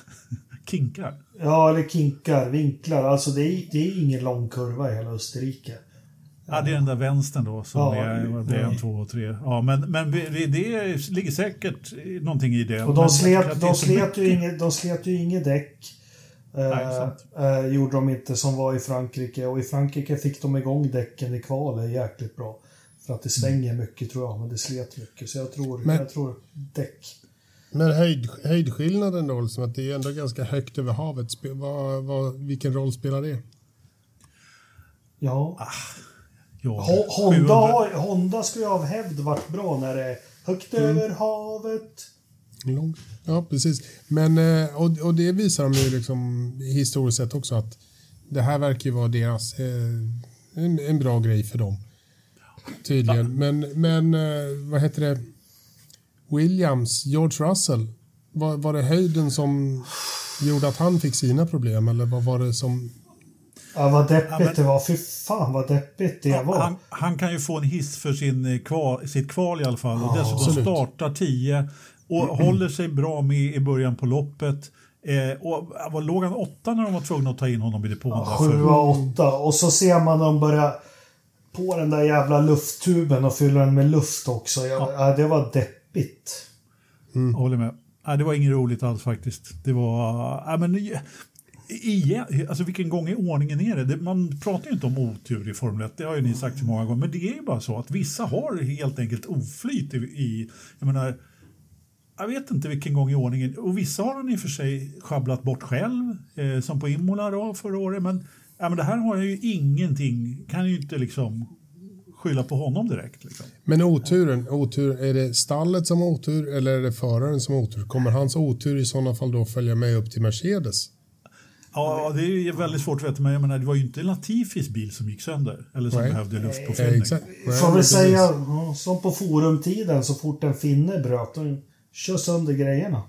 <laughs> Kinkar? Ja, eller kinkar, vinklar. Alltså det är, det är ingen lång kurva i hela Österrike. Ja, det är den där vänstern då som Ja, är det är, en, två och tre. Ja, men, men det, ligger säkert någonting i det. Och de slet, de slet, ju, inget, de slet ju inget däck. Nej, Eh, sant. eh, gjorde de inte som var i Frankrike. Och i Frankrike fick de igång däcken i kvalet jäkligt bra. För att det svänger mycket tror jag, men det slet mycket. Så jag tror, Men- jag tror däck. Men höjd, höjdskillnaden då, liksom att det är ändå ganska högt över havet. Vad, vad, vilken roll spelar det? Ja. Ja, Honda, 700 har, Honda ska ju av hävd varit bra när det är högt Mm. över havet. Lång. Ja, precis. Men, eh, och, och det visar de ju liksom historiskt sett också att det här verkar ju vara deras, eh, en, en bra grej för dem. Tydligen. Men, men eh, vad heter det? Williams, George Russell. Var, var det höjden som gjorde att han fick sina problem eller vad var det som... Ja, vad deppigt Ja, men- det var. Fy fan vad deppigt det var. han, han kan ju få en hiss för sin eh, kval, sitt kval i alla fall. Och dessutom absolut. startar 10 och håller sig bra med i början på loppet. Eh, och var, låg han åtta när de var tvungna att ta in honom i depån? för- Sjua, åtta. Och så ser man dem börja på den där jävla lufttuben och fylla den med luft också. Jag, ja. det var deppigt. Jag håller med. Nej, det var inget roligt alls faktiskt. Det var... Ja, men, igen, alltså vilken gång i ordningen är det? det? Man pratar ju inte om otur i Formel 1, det har ju ni sagt så många gånger. Men det är ju bara så att vissa har helt enkelt oflyt i... i jag menar, jag vet inte vilken gång i ordningen. Och vissa har han i och för sig sjabblat bort själv, eh, som på Imola då förra året. Men, ja, men det här har jag ju ingenting, kan ju inte liksom skylla på honom direkt. Liksom. Men oturen, otur, är det stallet som har otur eller är det föraren som har otur? Kommer hans otur i sådana fall då följa med upp till Mercedes? Ja, det är ju väldigt svårt att veta, men jag menar, det var ju inte Latifis bil som gick sönder. Eller som Nej. behövde Ja, luftpåfyllning. exakt. Nej, Får men vi säga, ja, som på forumtiden, så fort en finne bröt, de kör sönder grejerna.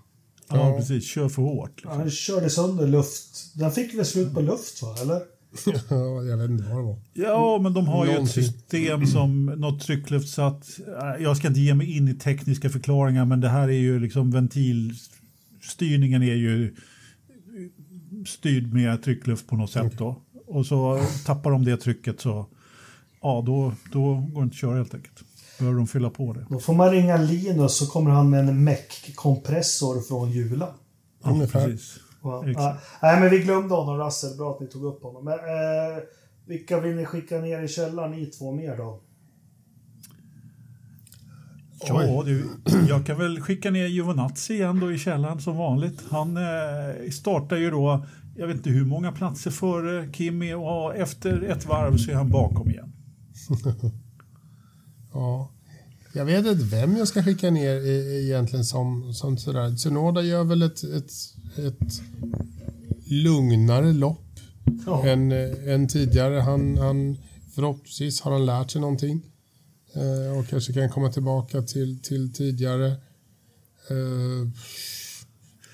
Ja, precis. Kör för hårt. Liksom. Han körde sönder luft. Den fick väl slut på luft va, eller? <laughs> Ja, jag vet inte vad det var. Ja, men de har ju ett Någonting. system som något tryckluftsatt. Jag ska inte ge mig in i tekniska förklaringar, men det här är ju liksom ventilstyrningen är ju styrd med tryckluft på något sätt då. Och så tappar de det trycket så ja, då, då går det inte att köra helt enkelt. Behöver de fylla på det. Då får man ringa Linus så kommer han med en MEC-kompressor från Jula. Ja, Ungefär. precis. Ja. Nej, men vi glömde honom, Russell. Bra att ni tog upp honom. Men, eh, vilka vill ni skicka ner i källaren, ni två mer då? Ja, du, jag kan väl skicka ner Giovinazzi igen då i källaren som vanligt. Han eh, startar ju då, jag vet inte hur många platser före Kimi och efter ett varv så är han bakom igen. <laughs> ja. Jag vet inte vem jag ska skicka ner egentligen som, som sådär. Tsunoda gör väl ett, ett, ett lugnare lopp ja. än, än tidigare. Han, han, förhoppningsvis har han lärt sig någonting eh, och kanske kan komma tillbaka till, till tidigare. Eh,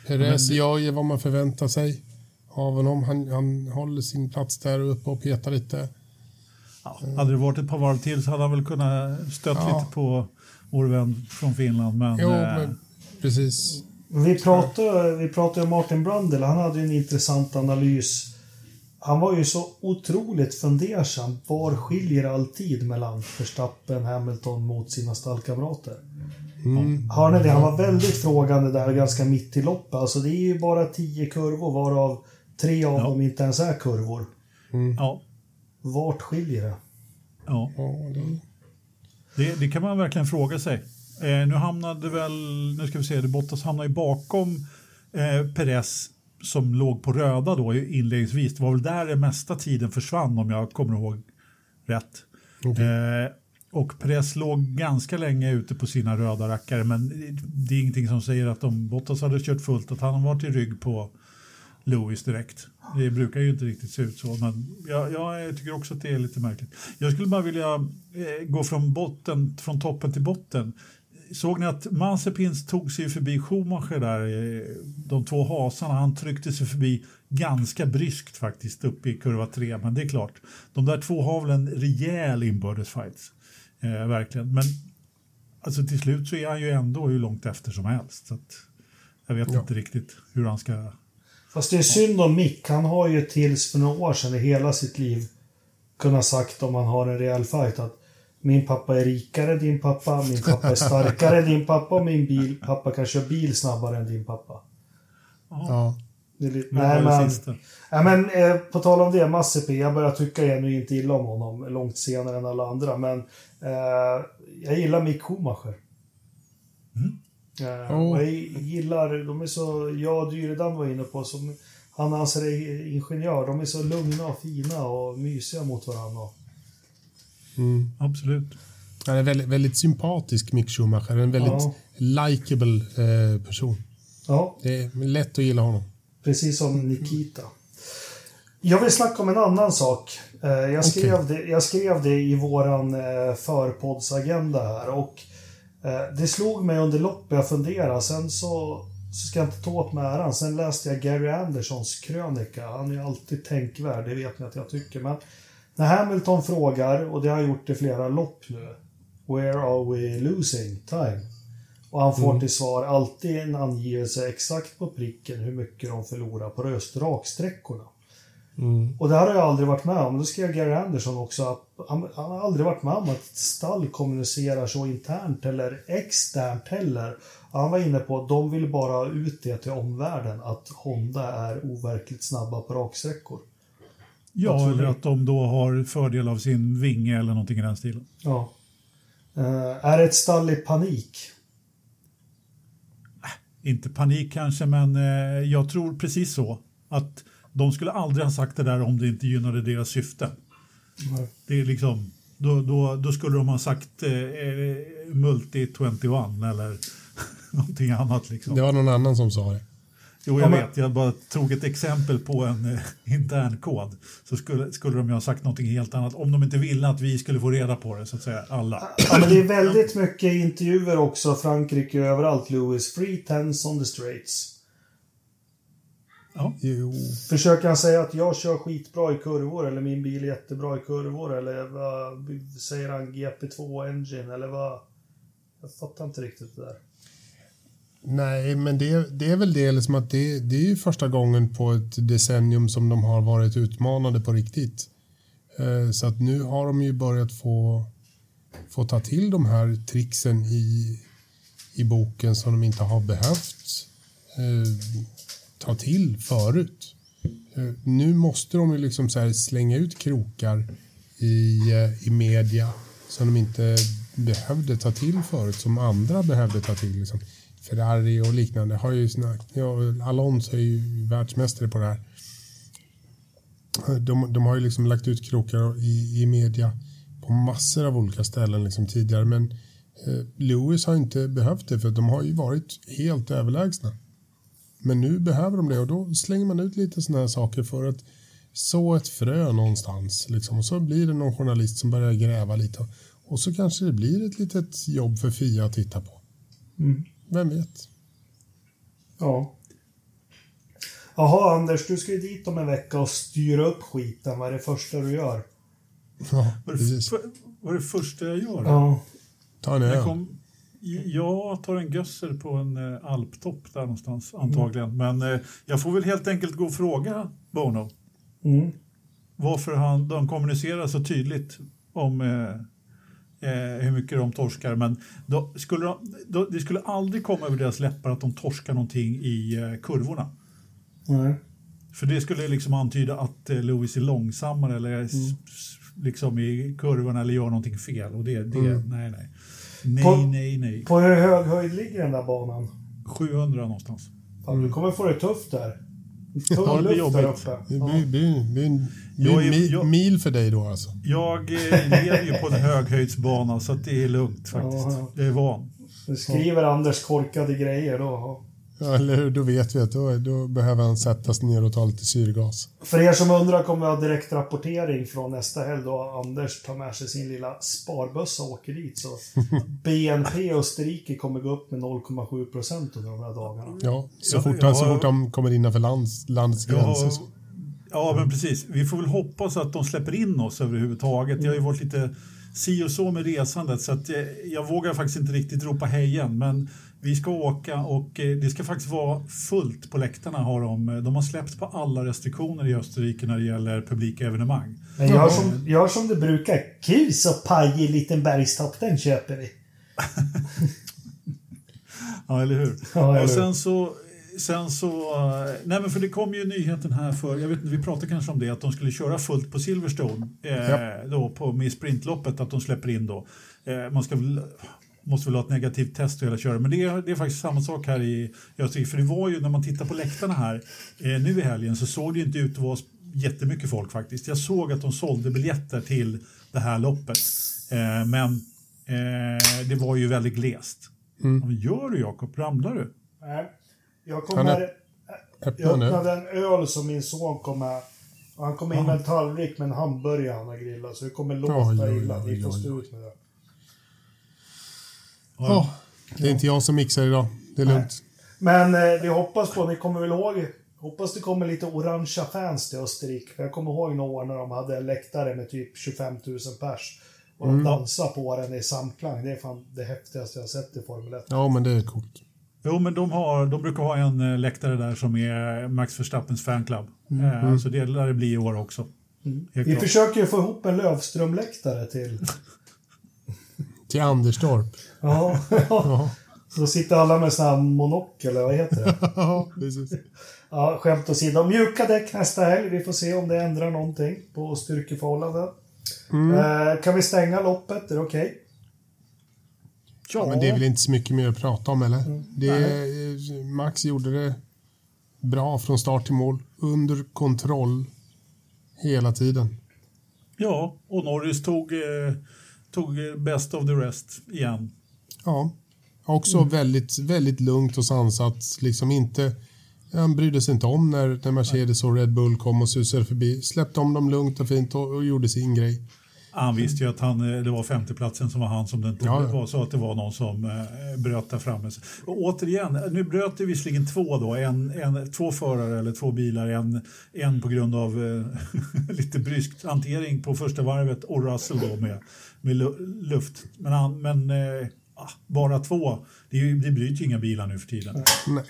Perez gör ju vad man förväntar sig av honom. Han, han håller sin plats där uppe och petar lite. Ja, hade det varit ett par varv till så hade han väl kunnat stött ja. lite på vår vän från Finland. Men, jo, eh... men precis. Vi pratade, vi pratade om Martin Brundle. Han hade en intressant analys. Han var ju så otroligt fundersam. Var skiljer all tid mellan Verstappen, Hamilton mot sina stallkamrater? Mm. Hör ni det? Han var väldigt frågande där ganska mitt i loppet. Alltså det är ju bara tio kurvor varav tre av ja. dem inte ens är kurvor. Mm. Ja. Vart skiljer det? Ja. Det, det kan man verkligen fråga sig. Eh, nu hamnade väl, nu ska vi se, Bottas hamnade ju bakom eh, Perez som låg på röda då inledningsvis. Det var väl där den mesta tiden försvann om jag kommer ihåg rätt. Okay. Eh, och Perez låg ganska länge ute på sina röda rackare men det är ingenting som säger att om Bottas hade kört fullt att han varit i rygg på Lewis direkt. Det brukar ju inte riktigt se ut så, men jag, jag tycker också att det är lite märkligt. Jag skulle bara vilja eh, gå från botten, från toppen till botten. Såg ni att Mazepin tog sig förbi Schumacher där, eh, de två hasarna. Han tryckte sig förbi ganska bryskt faktiskt upp i kurva 3. Men det är klart, de där två har väl en rejäl inbördesfight. Eh, verkligen. Men alltså, till slut så är han ju ändå hur långt efter som helst. Så jag vet ja. inte riktigt hur han ska Fast det är synd om Mick. Han har ju tills för några år sedan i hela sitt liv kunnat sagt om han har en rejäl fight att min pappa är rikare än din pappa, min pappa är starkare än din pappa och min bil, pappa kan köra bil snabbare än din pappa. Ja. Det är lite, nej, men, nej, men eh, på tal om det, Massipi, jag börjar tycka genuint illa om honom långt senare än alla andra, men eh, jag gillar Mick Schumacher. Mm. Uh, oh. Jag gillar, de är så, jag och Dyredam var inne på, som, han anser är ingenjör, de är så lugna och fina och mysiga mot varandra. Mm. Absolut. Han är väldigt, väldigt sympatisk, Mick Schumacher. En väldigt ja. likable eh, person. Ja. Det är lätt att gilla honom. Precis som Nikita. Jag vill snacka om en annan sak. Eh, jag skrev, okay. det, jag skrev det i våran eh, förpoddsagenda här och Eh, det slog mig under loppet, jag funderade. Sen så, så ska jag inte ta åt mig äran. Sen läste jag Gary Andersons krönika. Han är alltid tänkvärd, det vet ni att jag tycker. Men när Hamilton frågar, och det har han gjort i flera lopp nu. Where are we losing time? Och han får mm. till svar alltid en angivelse exakt på pricken hur mycket de förlorar på just raksträckorna. Mm. Och det här har jag aldrig varit med om. Då skrev Gary Anderson också att han, han, har aldrig varit med om att ett stall kommunicerar så internt eller externt heller. Han var inne på att de vill bara ut det till omvärlden att Honda är overkligt snabba på raksträckor. Ja, eller att de då har fördel av sin vinge eller någonting i den stilen. Ja. Uh, är ett stall i panik? Äh, inte panik kanske, men uh, jag tror precis så. Att de skulle aldrig ha sagt det där om det inte gynnade deras syfte. Mm. Det är liksom, då, då, då skulle de ha sagt eh, eh Multi 21 eller <laughs> någonting annat. Liksom. Det var någon annan som sa det. Jo, jag vet. Jag bara tog ett exempel på en eh, intern kod. Så skulle, skulle de ju ha sagt någonting helt annat om de inte ville att vi skulle få reda på det, så att säga, alla. Ja, men det är väldigt mycket intervjuer också, Frankrike överallt, Louis. Free tens on the straits. Ja. Jo. Försöker han säga att jag kör skitbra i kurvor eller min bil är jättebra i kurvor eller vad säger han GP2 Engine eller vad? Jag fattar inte riktigt det där. Nej, men det, det är väl det liksom att det, det är ju första gången på ett decennium som de har varit utmanade på riktigt. Eh, så att nu har de ju börjat få, få ta till de här tricksen i, i boken som de inte har behövt. Eh, ta till förut. Eh, nu måste de ju liksom så slänga ut krokar i, eh, i media som de inte behövde ta till förut, som andra behövde ta till. Liksom. Ferrari och liknande har ju sina, Ja, Alonso är ju världsmästare på det här. De, de har ju liksom lagt ut krokar i, i media på massor av olika ställen liksom tidigare, men eh, Lewis har inte behövt det för de har ju varit helt överlägsna. Men nu behöver de det och då slänger man ut lite sådana här saker för att så ett frö någonstans. Liksom. Och så blir det någon journalist som börjar gräva lite. Och så kanske det blir ett litet jobb för Fia att titta på. Mm. Vem vet? Ja. Jaha, Anders, du ska ju dit om en vecka och styra upp skiten. Vad är det första du gör? Ja, Vad är precis. det, vad är det första jag gör? Ja. Ta en Jag, öl. jag tar en gössel på en eh, alptopp där någonstans antagligen. Men eh, jag får väl helt enkelt gå och fråga Bono Mm. varför han, de kommunicerar så tydligt om eh, hur mycket de torskar. Men då skulle de, då, det skulle aldrig komma över deras läppar att de torskar någonting i eh, kurvorna. Nej. För det skulle liksom antyda att eh, Lewis är långsammare eller s- liksom i kurvorna eller gör någonting fel. Och det, det nej, nej. Nej, På- nej, nej. På hur hög höjd ligger den där banan? 700 någonstans. Fan, du kommer få det tufft där. Ja, Tung det jobbigt. Det Ja. blir, blir, blir, en- blir är- jag- mil för dig då alltså. Jag eh, lever ju på en höghöjdsbana så att det är lugnt faktiskt. Ja. Jag är van. Du skriver Anders korkade grejer då. Ja, eller hur? Då vet vi att då, då behöver han sättas ner och ta lite syrgas. För er som undrar kommer vi ha direkt rapportering från nästa helg då Anders tar med sig sin lilla sparbössa och åker dit. Så <laughs> BNP Österrike kommer gå upp med 0,7 procent under de här dagarna. Ja, så, Ja, fort, ja, han, så ja. fort han kommer innanför lands, landets Ja, gränser. så- ja, men precis. Vi får väl hoppas att de släpper in oss överhuvudtaget. Jag har ju varit lite si och så med resandet så att jag vågar faktiskt inte riktigt ropa hej igen. Men vi ska åka och eh, det ska faktiskt vara fullt på läktarna. Har de, de har släppt på alla restriktioner i Österrike när det gäller publika evenemang. Men gör som, gör som det brukar. Kus och paj i liten bergstopp, den köper vi. <laughs> Ja, eller hur? Ja, eller och sen så, sen så... eh, Nej, men för det kom ju nyheten här för, jag vet inte, vi pratade kanske om det, att de skulle köra fullt på Silverstone eh, Ja. då på, med sprintloppet, att de släpper in då. Eh, man ska väl, måste väl ha ett negativt test och hela köra, men det är, det är faktiskt samma sak här i Österrike, för det var ju när man tittar på läktarna här eh, nu i helgen så såg det ju inte ut att vara jättemycket folk faktiskt. Jag såg att de sålde biljetter till det här loppet, eh, men eh, det var ju väldigt glest. Mm. Vad gör du Jakob? Ramlar du? Nej. Jag Han kommer... är- Jag öppnade en öl som min son kommer... Han kom in med en tallrik med en hamburgare han har grillat, så det kommer låta illa. Ni får stå ut med det. Ja, det är inte jag som mixar idag. Det är lugnt. Men eh, vi hoppas på, ni kommer väl ihåg, hoppas det kommer lite orangea fans till Österrike. För jag kommer ihåg några år när de hade läktare med typ 25 000 pers. Och Mm. de dansar på den i samklang. Det är fan det häftigaste jag sett i Formel 1. Ja, men det är coolt. Jo, men de, har, de brukar ha en eh, läktare där som är Max Verstappens fanclub. Eh, så det lär det bli i år också. Helt Vi klart. försöker ju få ihop en Lövström-läktare till... Till Anderstorp. Ja, <laughs> Ja, så sitter alla med sån här monokel, eller vad heter det? <laughs> ja precis. Ja, skämt åsido. Mjuka däck nästa helg. Vi får se om det ändrar någonting på styrkeförhållanden. Eh, kan vi stänga loppet? Är det okej? Ja, men det är väl inte så mycket mer att prata om, eller? Det, Max gjorde det bra från start till mål. Under kontroll hela tiden. Ja, och Norris tog, eh, tog best of the rest igen. Ja. Också väldigt, väldigt lugnt och sansat. Liksom inte, han brydde sig inte om när, när Mercedes och Red Bull kom och susade förbi. Släppte om dem lugnt och fint och, och gjorde sin grej. Han visste ju att han, eh, det var femteplatsen som var han som det inte Ja, så att det var någon som eh, bröt där framme. Och återigen, nu bröt det visserligen två då, en, en, två förare eller två bilar, en, en på grund av eh, <laughs> lite brysk hantering på första varvet och Russell då med, med lu- luft. Men, han, men eh, bara två, det, är det bryter ju inga bilar nu för tiden. Nej.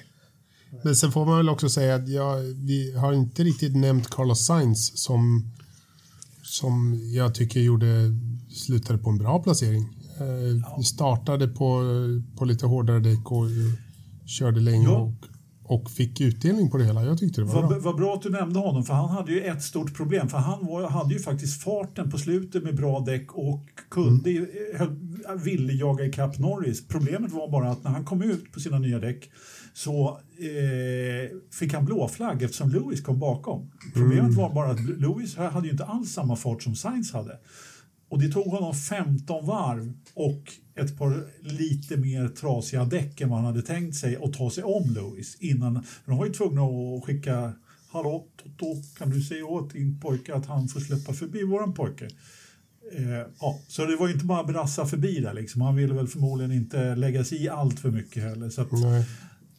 Men sen får man väl också säga att jag, vi har inte riktigt nämnt Carlos Sainz som, som jag tycker gjorde, slutade på en bra placering. Eh, Startade på, på lite hårdare däck och eh, körde länge Ja. och och fick utdelning på det hela. Jag tyckte det var Vad bra. vad bra att du nämnde honom, för han hade ju ett stort problem. För han var, hade ju faktiskt farten på slutet med bra däck och kunde, Mm. höll, ville jaga ikapp Norris. Problemet var bara att när han kom ut på sina nya däck så eh, fick han blåflagg eftersom Lewis kom bakom. Problemet Mm. var bara att Lewis hade ju inte alls samma fart som Sainz hade. Och det tog honom 15 varv och ett par lite mer trasiga däck än vad han hade tänkt sig att ta sig om Lewis innan. De var ju tvungna att skicka Hallå Toto, kan du säga åt din pojke att han får släppa förbi våran pojke? Eh, ja, så det var ju inte bara brassa förbi där liksom. Han ville väl förmodligen inte lägga sig i allt för mycket heller. Så att, Nej.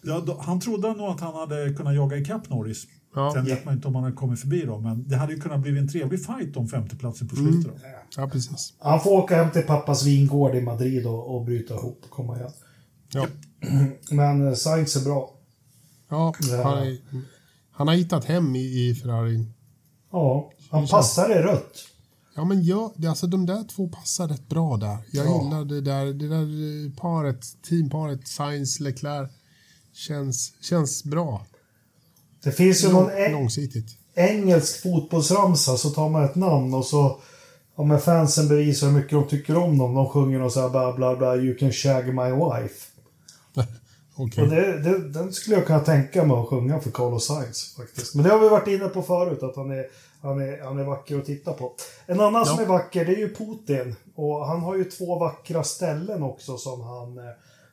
ja, han trodde nog att han hade kunnat jaga ikapp Norris. Ja. Sen vet man inte om han hade kommit förbi då, men det hade ju kunnat bli en trevlig fight om femteplatsen på slutet. Då. ja, precis. Han får åka hem till pappas vingård i Madrid och, och bryta ihop och komma igen. Ja. <clears throat> Men eh, Sainz är bra. Ja, han, är, han har hittat hem i, i Ferrarin. Ja, han passar i rött. Ja, men ja, det- alltså de där två passar rätt bra där. Jag Ja. gillar det där, det där eh, paret, teamparet Sainz Leclerc känns, känns bra. Det finns ju någon långsiktigt. engelsk fotbollsramsa så tar man ett namn och så Ja men fansen bevisar hur mycket de tycker om dem. De sjunger och så här bla bla bla You can shag my wife. <laughs> Okej. Och det, det, den skulle jag kunna tänka mig att sjunga för Carlos Sainz faktiskt. Men det har vi varit inne på förut att han är, han är, han är vacker att titta på. En annan som är vacker det är ju Putin. Och han har ju två vackra ställen också som han... eh,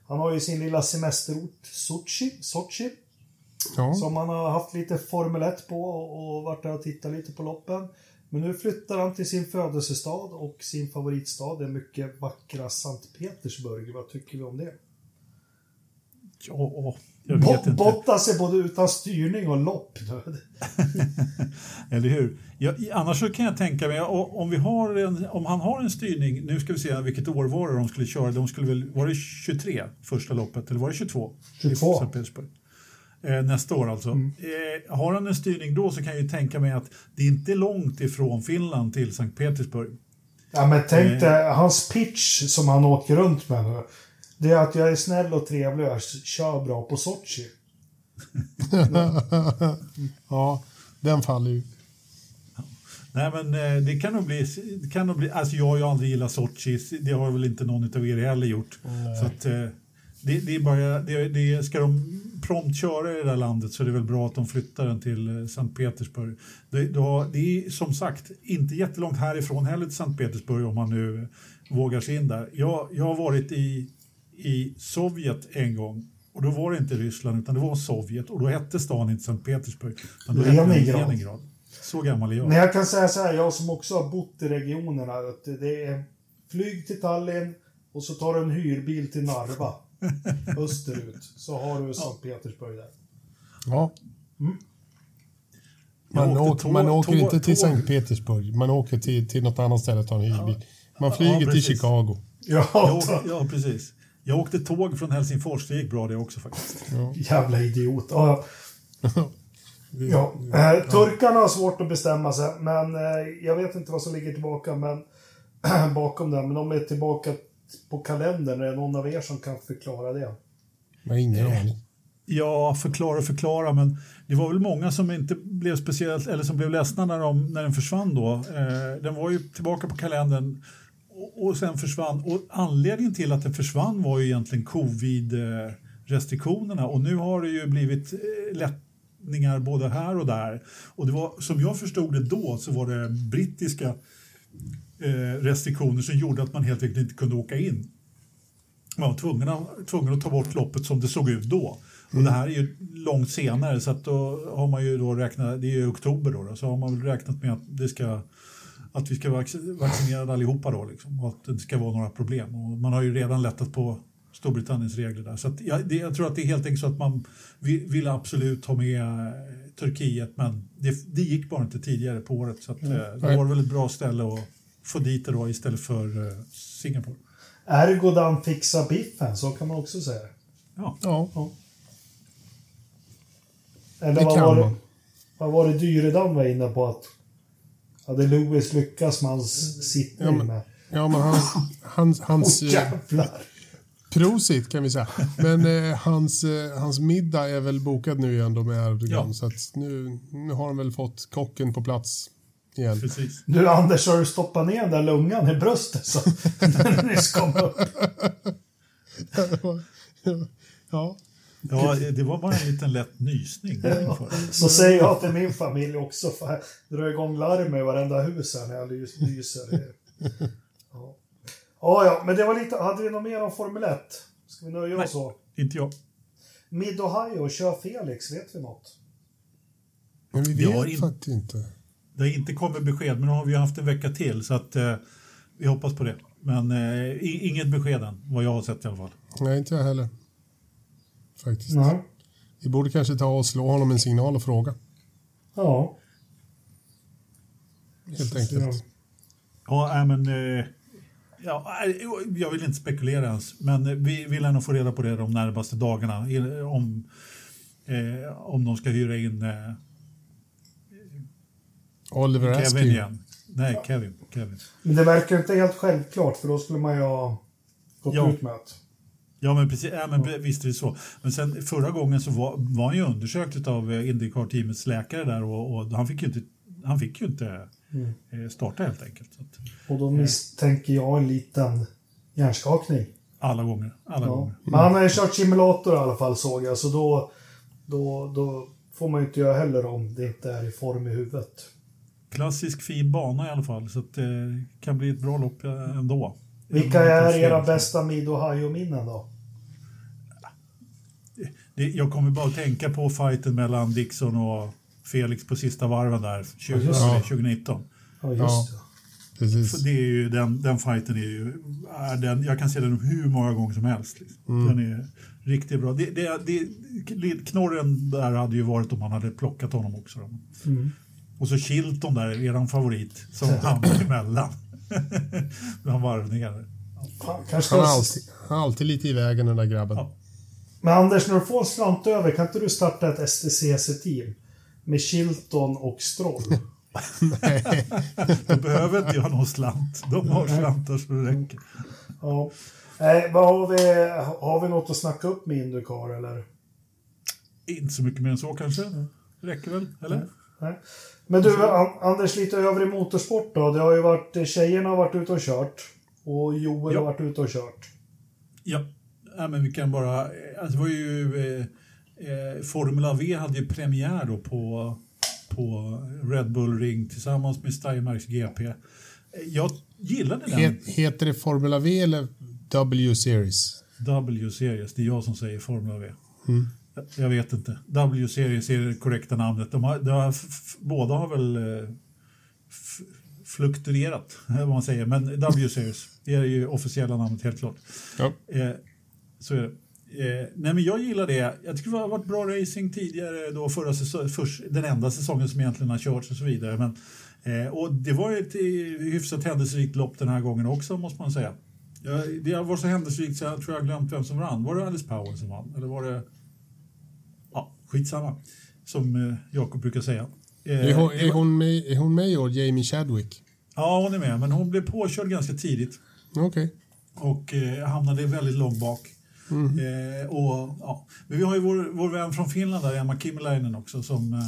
Han har ju sin lilla semesterort Sochi. Sochi Ja. som han har haft lite Formel 1 på och varit där och tittat lite på loppen. Men nu flyttar han till sin födelsestad och sin favoritstad, det mycket vackra Sankt Petersburg. Vad tycker vi om det? Ja, jag vet Bo- inte. Bottas är både utan styrning och lopp. <laughs> Eller hur? Ja, annars så kan jag tänka mig, om, vi har en, om han har en styrning, nu ska vi se vilket år var det de skulle köra, de skulle väl, var det 23 första loppet eller var det 22? 22. I Sankt Petersburg. Eh, nästa år alltså. Eh, har han en styrning då så kan jag ju tänka mig att det är inte långt ifrån Finland till Sankt Petersburg. Ja men tänk dig, hans pitch som han åker runt med nu. Det är att jag är snäll och trevlig och jag kör bra på Sochi. <laughs> ja, den faller ju. Nej men eh, det kan nog bli, det kan nog bli, alltså jag har ju aldrig gillat Sochi, det har väl inte någon av er heller gjort. Så att eh, det, det är bara, det, det, ska de prompt köra i det där landet så är det väl bra att de flyttar den till eh, Sankt Petersburg. Det, det är som sagt inte jättelångt härifrån heller till Sankt Petersburg om man nu vågar sig in där. Jag, jag har varit i, i Sovjet en gång och då var det inte Ryssland utan det var Sovjet och då hette stan inte Sankt Petersburg. utan då hette Leningrad. Leningrad. Så gammal är jag. Men jag kan säga så här, jag som också har bott i regionerna, att det är flyg till Tallinn och så tar du en hyrbil till Narva. <laughs> österut. Så har du Sankt Petersburg där. Ja. Jag Man, åkte åker, tåg- man åker tåg- inte till tåg. Sankt Petersburg. Man åker till, till något annat ställe och tar en hyrbil. Man flyger till precis. Chicago. Ja, åkte, ja, precis. Jag åkte tåg från Helsingfors, det gick bra det också faktiskt. jävla idiot. Ja, ja. <laughs> Eh, turkarna har svårt att bestämma sig, men eh, jag vet inte vad som ligger tillbaka men, <clears throat> bakom det. Men de är tillbaka på kalendern. Är det någon av er som kan förklara det? Jag har ingen aning. Ja, förklara och förklara, men det var väl många som inte blev speciellt, eller som blev ledsna när, de, när den försvann då. Eh, den var ju tillbaka på kalendern och, och sen försvann. Och anledningen till att den försvann var ju egentligen covid-restriktionerna och nu har det ju blivit eh, lättningar både här och där. Och det var, som jag förstod det då så var det brittiska eh, restriktioner som gjorde att man helt enkelt inte kunde åka in. Man var tvungen att, tvungen att ta bort loppet som det såg ut då. Och det här är ju långt senare så att då har man ju då räknat, det är ju oktober då, då så har man väl räknat med att det ska att vi ska vara vac- vaccinerade allihopa då liksom, och att det inte ska vara några problem. Och man har ju redan lättat på Storbritanniens regler där. Så att jag, det, jag tror att det är helt enkelt så att man vill, vill absolut ha med eh, Turkiet men det, det gick bara inte tidigare på året så att, eh, det var väl ett bra ställe att få dit det då istället för eh, Singapore. Ergo den fixa biffen, så kan man också säga. Ja. Ja, Eller Det vad var det, vad var det Dyredam var inne på att hade Lewis lyckats med hans sittning Ja, men- med? ja men han, hans, <laughs> hans, eh, jävlar! Prosit kan vi säga. Men eh, hans, eh, hans middag är väl bokad nu igen då med Erdogan. Ja. Så att nu, nu har de väl fått kocken på plats igen. Precis. Du Anders, har du stoppat ner den där lungan i bröstet så <laughs> den nyss kom upp? ja. Ja, det var bara en liten lätt nysning. Så säger jag till min familj också. För jag drar igång larm i varenda hus här när jag lys- lyser. Ja. ja, ja, men det var lite... Hade vi något mer om Formel 1? Ska vi nöja oss så? Inte jag. Mid-Ohio, kör Felix, vet vi något? Men vi Vi har vet in- faktiskt inte. Det har inte kommit besked, men nu har vi haft en vecka till så att eh, vi hoppas på det. Men eh, inget besked än, vad jag har sett i alla fall. Nej, inte jag heller. Faktiskt. Nej. Vi borde kanske ta och slå honom en signal och fråga. Ja. Helt enkelt. Ja, men... Eh, ja, jag vill inte spekulera ens, men eh, vi vill ändå få reda på det de närmaste dagarna. Om, eh, om de ska hyra in eh, Oliver Kevin Askew. igen. Nej, Kevin. Kevin. Men det verkar inte helt självklart, för då skulle man ju ha gått Ja. ut med att... Ja, men, precis, ja, men visst är det så. Men sen förra gången så var, var han ju undersökt av eh, Indycar-teamets läkare där och, och han fick ju inte, han fick ju inte eh, starta helt enkelt. Så att, Och då misstänker jag en liten hjärnskakning. alla gånger. Alla Ja. gånger. Men han har ju kört simulator i alla fall såg jag, så då, då, då får man ju inte göra heller om det inte är i form i huvudet. Klassisk fin bana i alla fall, så att det kan bli ett bra lopp eh, ändå. Vilka är era bästa Mid-Ohio-minnen då? Jag kommer bara att tänka på fighten mellan Dixon och Felix på sista varven där, 20, Ja, just det. 2019. Ja, just Ja. det. För Precis. det är ju, den, den fighten är ju, är den, jag kan se den hur många gånger som helst. Liksom. Den är riktigt bra. Det, det, det, knorren där hade ju varit om man hade plockat honom också. Mm. Och så Chilton där, eran favorit, som hamnade emellan. <laughs> Bland varvningar. Kanske Han är ska... alltid, han är alltid lite i vägen den där grabben. Ja. Men Anders, när du får en slant över, kan inte du starta ett STCC-team? Med Chilton och Stroll? <laughs> De behöver inte göra någon slant. De har slantar så det räcker. Ja. Nej, vad har, vi, har vi något att snacka upp med Indycar eller? Inte så mycket mer än så kanske. Räcker väl, eller? Nej. Men du, An- Anders, lite övrig motorsport då. Det har ju varit, tjejerna har varit ute och kört. Och Joel Ja. har varit ute och kört. Ja, ja men vi kan bara... Alltså det var ju... Eh, eh, Formula V hade ju premiär då på, på Red Bull Ring tillsammans med Steiermarks GP. Eh, Jag gillade den. Het, heter det Formula V eller W-series? W-series, det är jag som säger Formula V. Jag- Jag vet inte. W-series är det korrekta namnet. De har, de har, båda har väl eh, fluktuerat, <laughs> vad man säger. Men W-series är ju officiella namnet helt klart. Ja. Eh, så är det. Eh, nej men jag gillar det. Jag tycker det har varit bra racing tidigare, då förra säsong, först, den enda säsongen som egentligen har körts och så vidare. Men, eh, och det var ju ett eh, hyfsat händelserikt lopp den här gången också måste man säga. Det var så händelserikt så jag tror jag glömt vem som vann. Var det Alice Power som vann? Eller var det... Skitsamma. Som eh, Jakob brukar säga. Eh, Är hon, är hon, med, är hon med i år, Jamie Chadwick? Ja, hon är med, men hon blev påkörd ganska tidigt Okej. och eh, hamnade väldigt långt bak. Eh, och, ja. Men vi har ju vår, vår vän från Finland, där, Emma Kimmelainen också, som eh,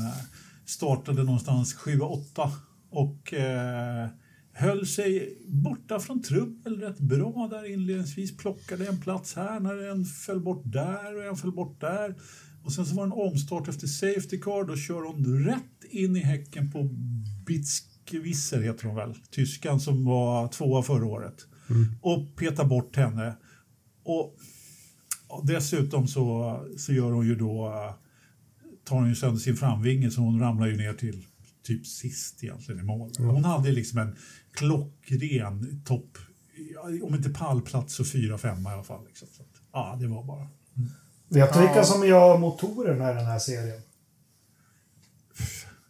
startade någonstans 7-8 och eh, höll sig borta från trubbel rätt bra där inledningsvis. Plockade en plats här när en föll bort där och en föll bort där. Och sen så var det en omstart efter Safety Car. Då kör hon rätt in i häcken på Bitzkwisser, heter hon väl. Tyskan som var tvåa förra året. Och petar bort henne. Och, och dessutom så, så gör hon ju då, tar hon ju sönder sin framvinge så hon ramlar ju ner till typ sist egentligen i mål. Hon hade liksom en klockren topp, om inte pallplats så fyra, femma i alla fall. Liksom. Så att, ja, det var bara... Vet du Ja. vilka som gör motorerna i den här serien?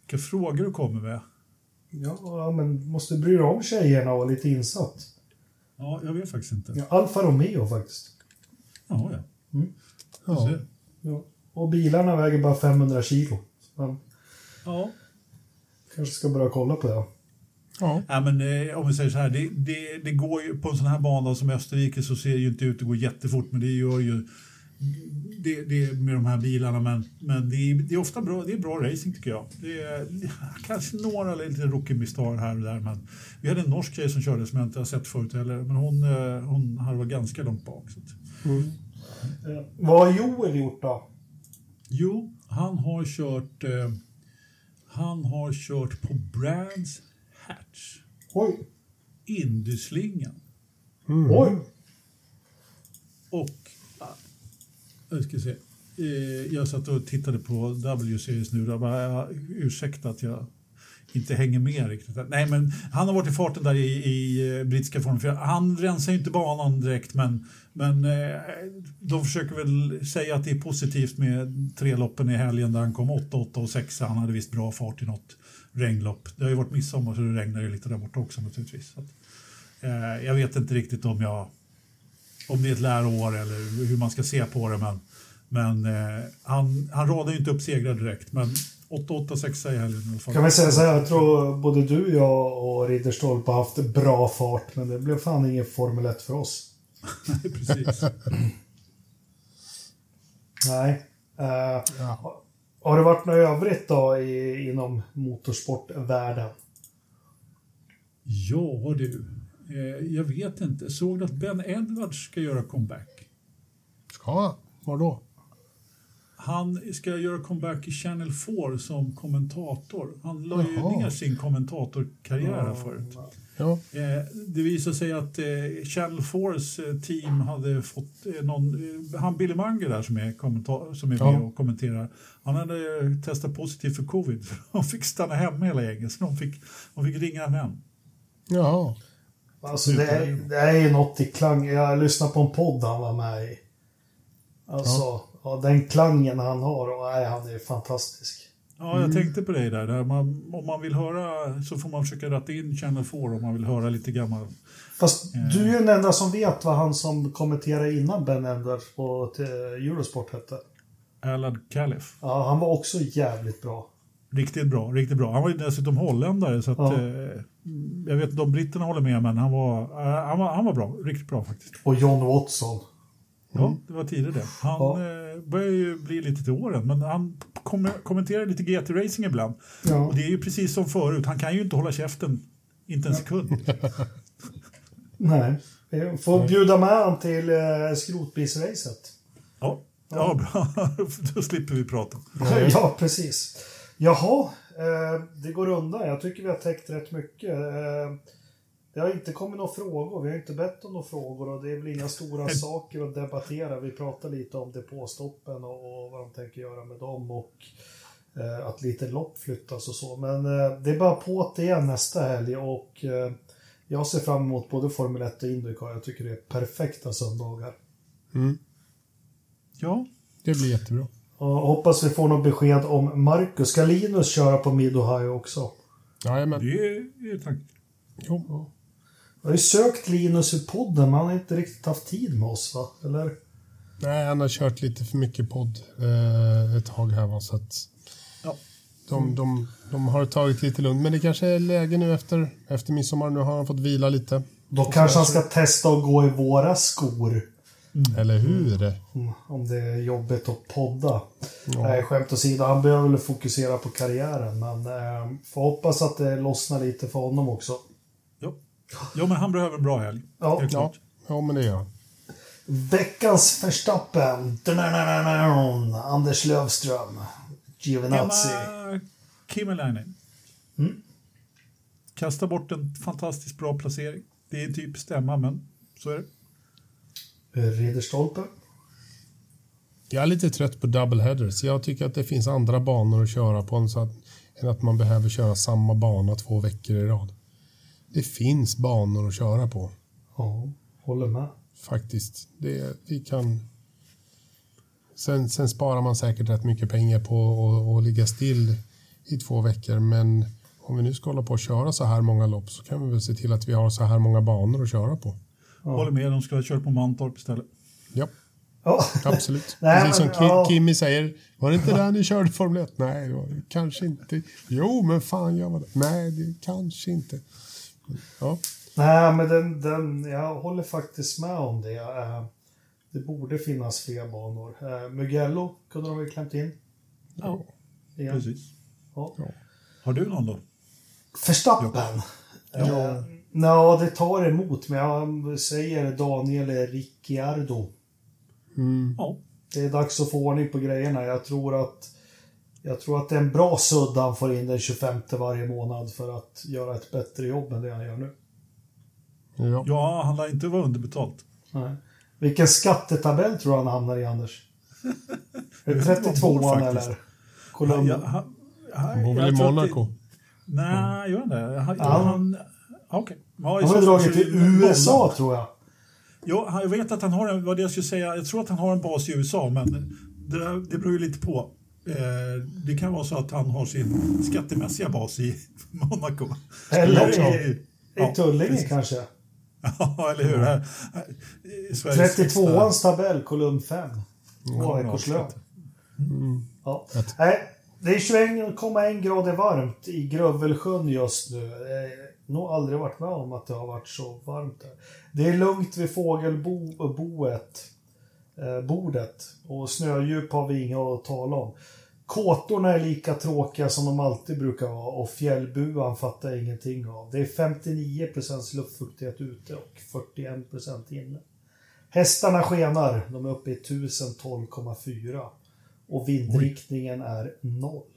Vilka frågor du kommer med. Ja, ja, men måste bry dig om tjejerna och vara lite insatt. Ja, jag vet faktiskt inte. Ja, Alfa Romeo faktiskt. Ja, ja. Ja. Se. Ja. Och bilarna väger bara 500 kilo. Man ja. kanske ska börja kolla på det. Ja. Ja, men, eh, om vi säger så här, det, det, det går ju, på en sån här bana som Österrike så ser det ju inte ut att gå jättefort, men det gör ju det, det med de här bilarna. Men, men det, är, det är ofta bra, det är bra racing tycker jag. Det är, kanske några lite rookie-misstag här och där, men vi hade en norsk tjej som körde som jag inte har sett förut heller, men hon, eh, hon var ganska långt bak. Eh, Vad har Joel gjort då? Jo, han har kört eh, han har kört på Brands Hatch, Oj. Indyslingan Oj. och jag ska se. Eh, jag satt och tittade på W-series nu. Jag bara, ursäkta att jag inte hänger med riktigt. Nej, men han har varit i farten där i, i eh, brittiska formen. Han rensar ju inte banan direkt, men, men de försöker väl säga att det är positivt med tre loppen i helgen där han kom 8, 8 och 6. Han hade visst bra fart i något regnlopp. Det har ju varit midsommar så det regnar ju lite där borta också naturligtvis. Så att, eh, jag vet inte riktigt om jag om det är ett läroår eller hur man ska se på det. Men, men eh, han, han radar ju inte upp segrar direkt. Men 8-8-6 i helgen i alla fall. Kan vi säga så här, jag tror både du, jag och Ridderstolpe har haft bra fart, men det blev fan ingen Formel 1 för oss. <laughs> Precis. Nej. Eh, Ja. har det varit något övrigt då i, inom motorsportvärlden? Ja du, jag vet inte. Såg du att Ben Edwards ska göra comeback? Ska Var då? Han ska göra comeback i Channel 4 som kommentator. Han la ju ner sin kommentatorkarriär här förut. Ja. Eh, det visade sig att eh, Channel 4s eh, team hade fått eh, någon... Eh, han Billy Munger där som är, som är Ja. med och kommenterar. Han hade eh, testat positivt för covid. <laughs> De fick stanna hemma hela gänget så de fick, de fick ringa hem. Jaha. Alltså det är, det är ju något i klang. Jag lyssnade på en podd han var med i. Alltså, ja. den klangen han har, och, nej, han är fantastisk. Ja, jag tänkte på dig där. där man, om man vill höra så får man försöka ratta in Channel 4 om man vill höra lite gammal. Fast du är ju den enda som vet vad han som kommenterade innan Ben Edwards på t- Eurosport hette. Alad Calif. Ja, han var också jävligt bra. Riktigt bra, riktigt bra. Han var ju dessutom holländare så att... Ja. Eh, jag vet om britterna håller med men han var, eh, han var, han var bra. Riktigt bra faktiskt. Och John Watson. Ja, det var tidigare det. Han Ja. eh, börjar ju bli lite till åren, men han kom kommenterar lite GT-racing ibland. Ja. Och det är ju precis som förut, han kan ju inte hålla käften, inte en sekund. <laughs> Nej. Får bjuda med han till eh, skrotbilsracet. Ja, ja bra. <laughs> Då slipper vi prata. Ja, precis. Jaha, det går undan. Jag tycker vi har täckt rätt mycket. Eh, det har inte kommit några frågor. Vi har inte bett om några frågor och det är väl inga stora <laughs> saker att debattera. Vi pratar lite om depåstoppen och, och vad de tänker göra med dem och eh, att lite lopp flyttas och så. Men eh, det är bara på igen nästa helg och eh, jag ser fram emot både Formel 1 och Indycar. Jag tycker det är perfekta söndagar. Mm. Ja, Det blir jättebra. Och hoppas vi får något besked om Marcus. Ska Linus köra på Mid-Ohio också? Jajamän. det är, tanken. Jo. Jag har ju sökt Linus i podden, men han har inte riktigt haft tid med oss, va? Eller? Nej, han har kört lite för mycket podd eh, ett tag här va, så att Ja. de, de, de har tagit lite lugnt. Men det kanske är läge nu efter, efter midsommar. Nu har han fått vila lite. Då kanske han ska testa att gå i våra skor. Eller hur? Mm, Om det är jobbigt att podda. Nej, skämt åsido, han behöver väl fokusera på karriären, men eh, får hoppas att det lossnar lite för honom också. Ja. ja, men han behöver en bra helg. Ja. Ja, klart. ja men det gör han. Veckans Verstappen. Anders Lövström. Giovinazzi. Emma Kimmelainen. Mm. Kasta bort en fantastiskt bra placering. Det är typ stämma, men så är det. Ridderstolpe. Jag är lite trött på double headers. Jag tycker att det finns andra banor att köra på än, så att, än att man behöver köra samma bana två veckor i rad. Det finns banor att köra på, Ja, håller med. faktiskt. Det, vi kan... Sen, sen sparar man säkert rätt mycket pengar på att- att ligga still i två veckor, men om vi nu ska hålla på att köra så här många lopp så kan vi väl se till att vi har så här många banor att köra på. Håller med, de skulle ha kört på Mantorp istället. Ja. Ja. Absolut. <laughs> Nej, Precis som men, Ki- ja. Kimmy säger. Var det inte där ni körde Formel 1? Nej, det var det kanske inte. Jo, men fan jag var det. Nej, det kanske inte. Ja, Nej, men den, den, jag håller faktiskt med om det. Eh, Det borde finnas fler banor. Eh, Mugello kunde de väl klämt in. Ja, igen. precis. Ja. Har du någon då? Verstappen. Eh, Nå, det tar emot, men jag säger Daniel Ricciardo. Ja. Det är dags att få ordning på grejerna. Jag tror att jag tror att det är en bra sudd han får in den 25 varje månad för att göra ett bättre jobb än det han gör nu. ja. ja, han lär inte vara underbetalt. Nej. Vilken skattetabell tror du han hamnar i, Anders? <laughs> Är det Jag vet inte 32 vad an faktiskt. eller? Colum... Ja, han, Han bor väl jag i Monaco. Nej, gör han det? Han, Ja. han, Okej. Ja, i Han har dragit till. USA tror jag. Ja, jag vet att han har en, vad jag skulle säga, jag tror att han har en bas i USA, men det, det beror ju lite på. Eh, det kan vara så att han har sin skattemässiga bas i <laughs> Monaco. Eller jag- i, Ja, i Tullinge precis. kanske. <laughs> Ja, eller hur? Här, här, i Sveriges riksdag. 32ans tabell, kolumn 5. Två Ja, veckors lön. avsnitt. Ja. Nej, det är 21,1 grader varmt i Grövelsjön just nu. Nog aldrig varit med om att det har varit så varmt där. Det är lugnt vid fågelboet, eh, eh, bordet. Och snödjup har vi inga att tala om. Kåtorna är lika tråkiga som de alltid brukar vara och fjällbuan fattar jag ingenting av. Det är 59% luftfuktighet ute och 41% inne. Hästarna skenar, de är uppe i 1012,4 och vindriktningen är noll.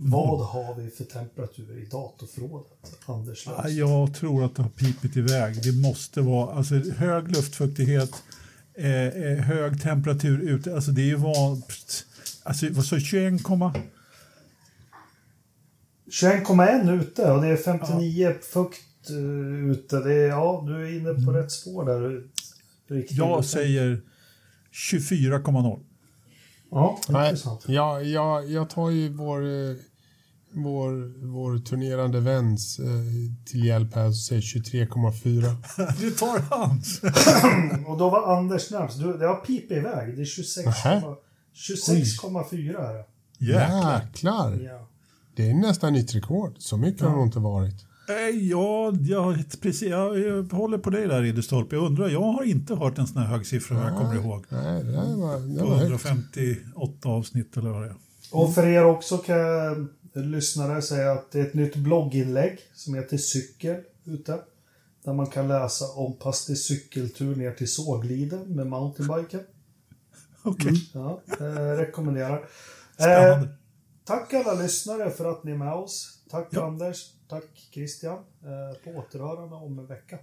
Vad har vi för temperatur i datorförrådet, Anders Ja, Löfs? Jag tror att det har pipit iväg. Det måste vara alltså, hög luftfuktighet, eh, eh, hög temperatur ute. Alltså det är ju vad... Alltså vad sa 21, 21,1 ute och det är 59 fukt uh, ute. Det är, ja, du är inne på rätt spår där. Riktigt. jag säger 24,0. Ja, Nej, intressant. jag, jag, jag tar ju vår, eh, vår, vår turnerande väns eh, till hjälp här och säger 23,4. <laughs> Du tar hans. Och då var Anders närmst. Du, det har pipit iväg. Det är 26,4 Nähä. 26,4 är det. Jäklar. Jäklar! Ja. Det är nästan nytt rekord. Så mycket har det nog inte varit. Eh, Ja, jag, precis, jag, jag håller på dig där Ridderstolpe. Jag undrar, jag har inte hört en sån här hög siffra vad jag kommer ihåg. Nej, det var, det På var högt. 158 avsnitt eller vad det är. Och för er också kan jag, lyssnare säga att det är ett nytt blogginlägg som heter Cykel ute. Där man kan läsa om Pastis cykeltur ner till Sågliden med mountainbiken. Okej, Ja, eh, rekommenderar. Eh, tack alla lyssnare för att ni är med oss. Tack Ja. Anders. Tack Christian. Eh, på återhörande om en vecka.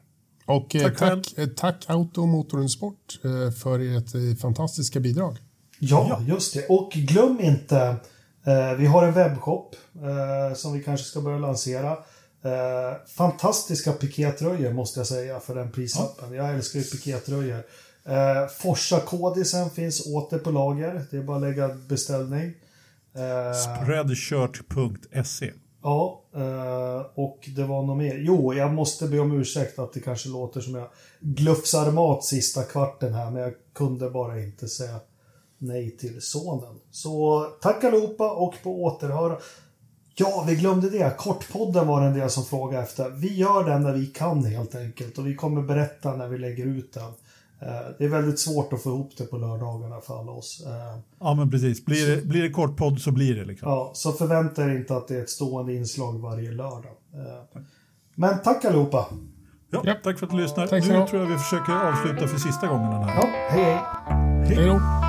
Och eh, Tack tack, eh, tack Auto och Motorn Sport eh, för ert eh, fantastiska bidrag. Ja, just det. Och glöm inte, vi har en webbshop eh, som vi kanske ska börja lansera. Eh, fantastiska pikétröjor måste jag säga för den prislappen. Jag älskar ju pikétröjor. Eh, Forsa-kodisen finns åter på lager. Det är bara att lägga beställning. Eh, Spreadshirt.se. Ja, eh, och det var något mer. Jo, jag måste be om ursäkt att det kanske låter som jag glufsar mat sista kvarten här, men jag kunde bara inte säga nej till sonen. Så tack allihopa och på återhöra. Ja, vi glömde det. Kortpodden var en del som frågade efter. Vi gör den när vi kan helt enkelt och vi kommer berätta när vi lägger ut den. Eh, Det är väldigt svårt att få ihop det på lördagarna för alla oss. Eh, Ja, men precis. Blir det, blir det kort podd så blir det liksom. Ja, så förvänta er inte att det är ett stående inslag varje lördag. Eh, Men tack allihopa! Ja. Tack för att du lyssnar. Tack så nu tror jag vi försöker avsluta för sista gången den här. Ja, hej hej! Hej då!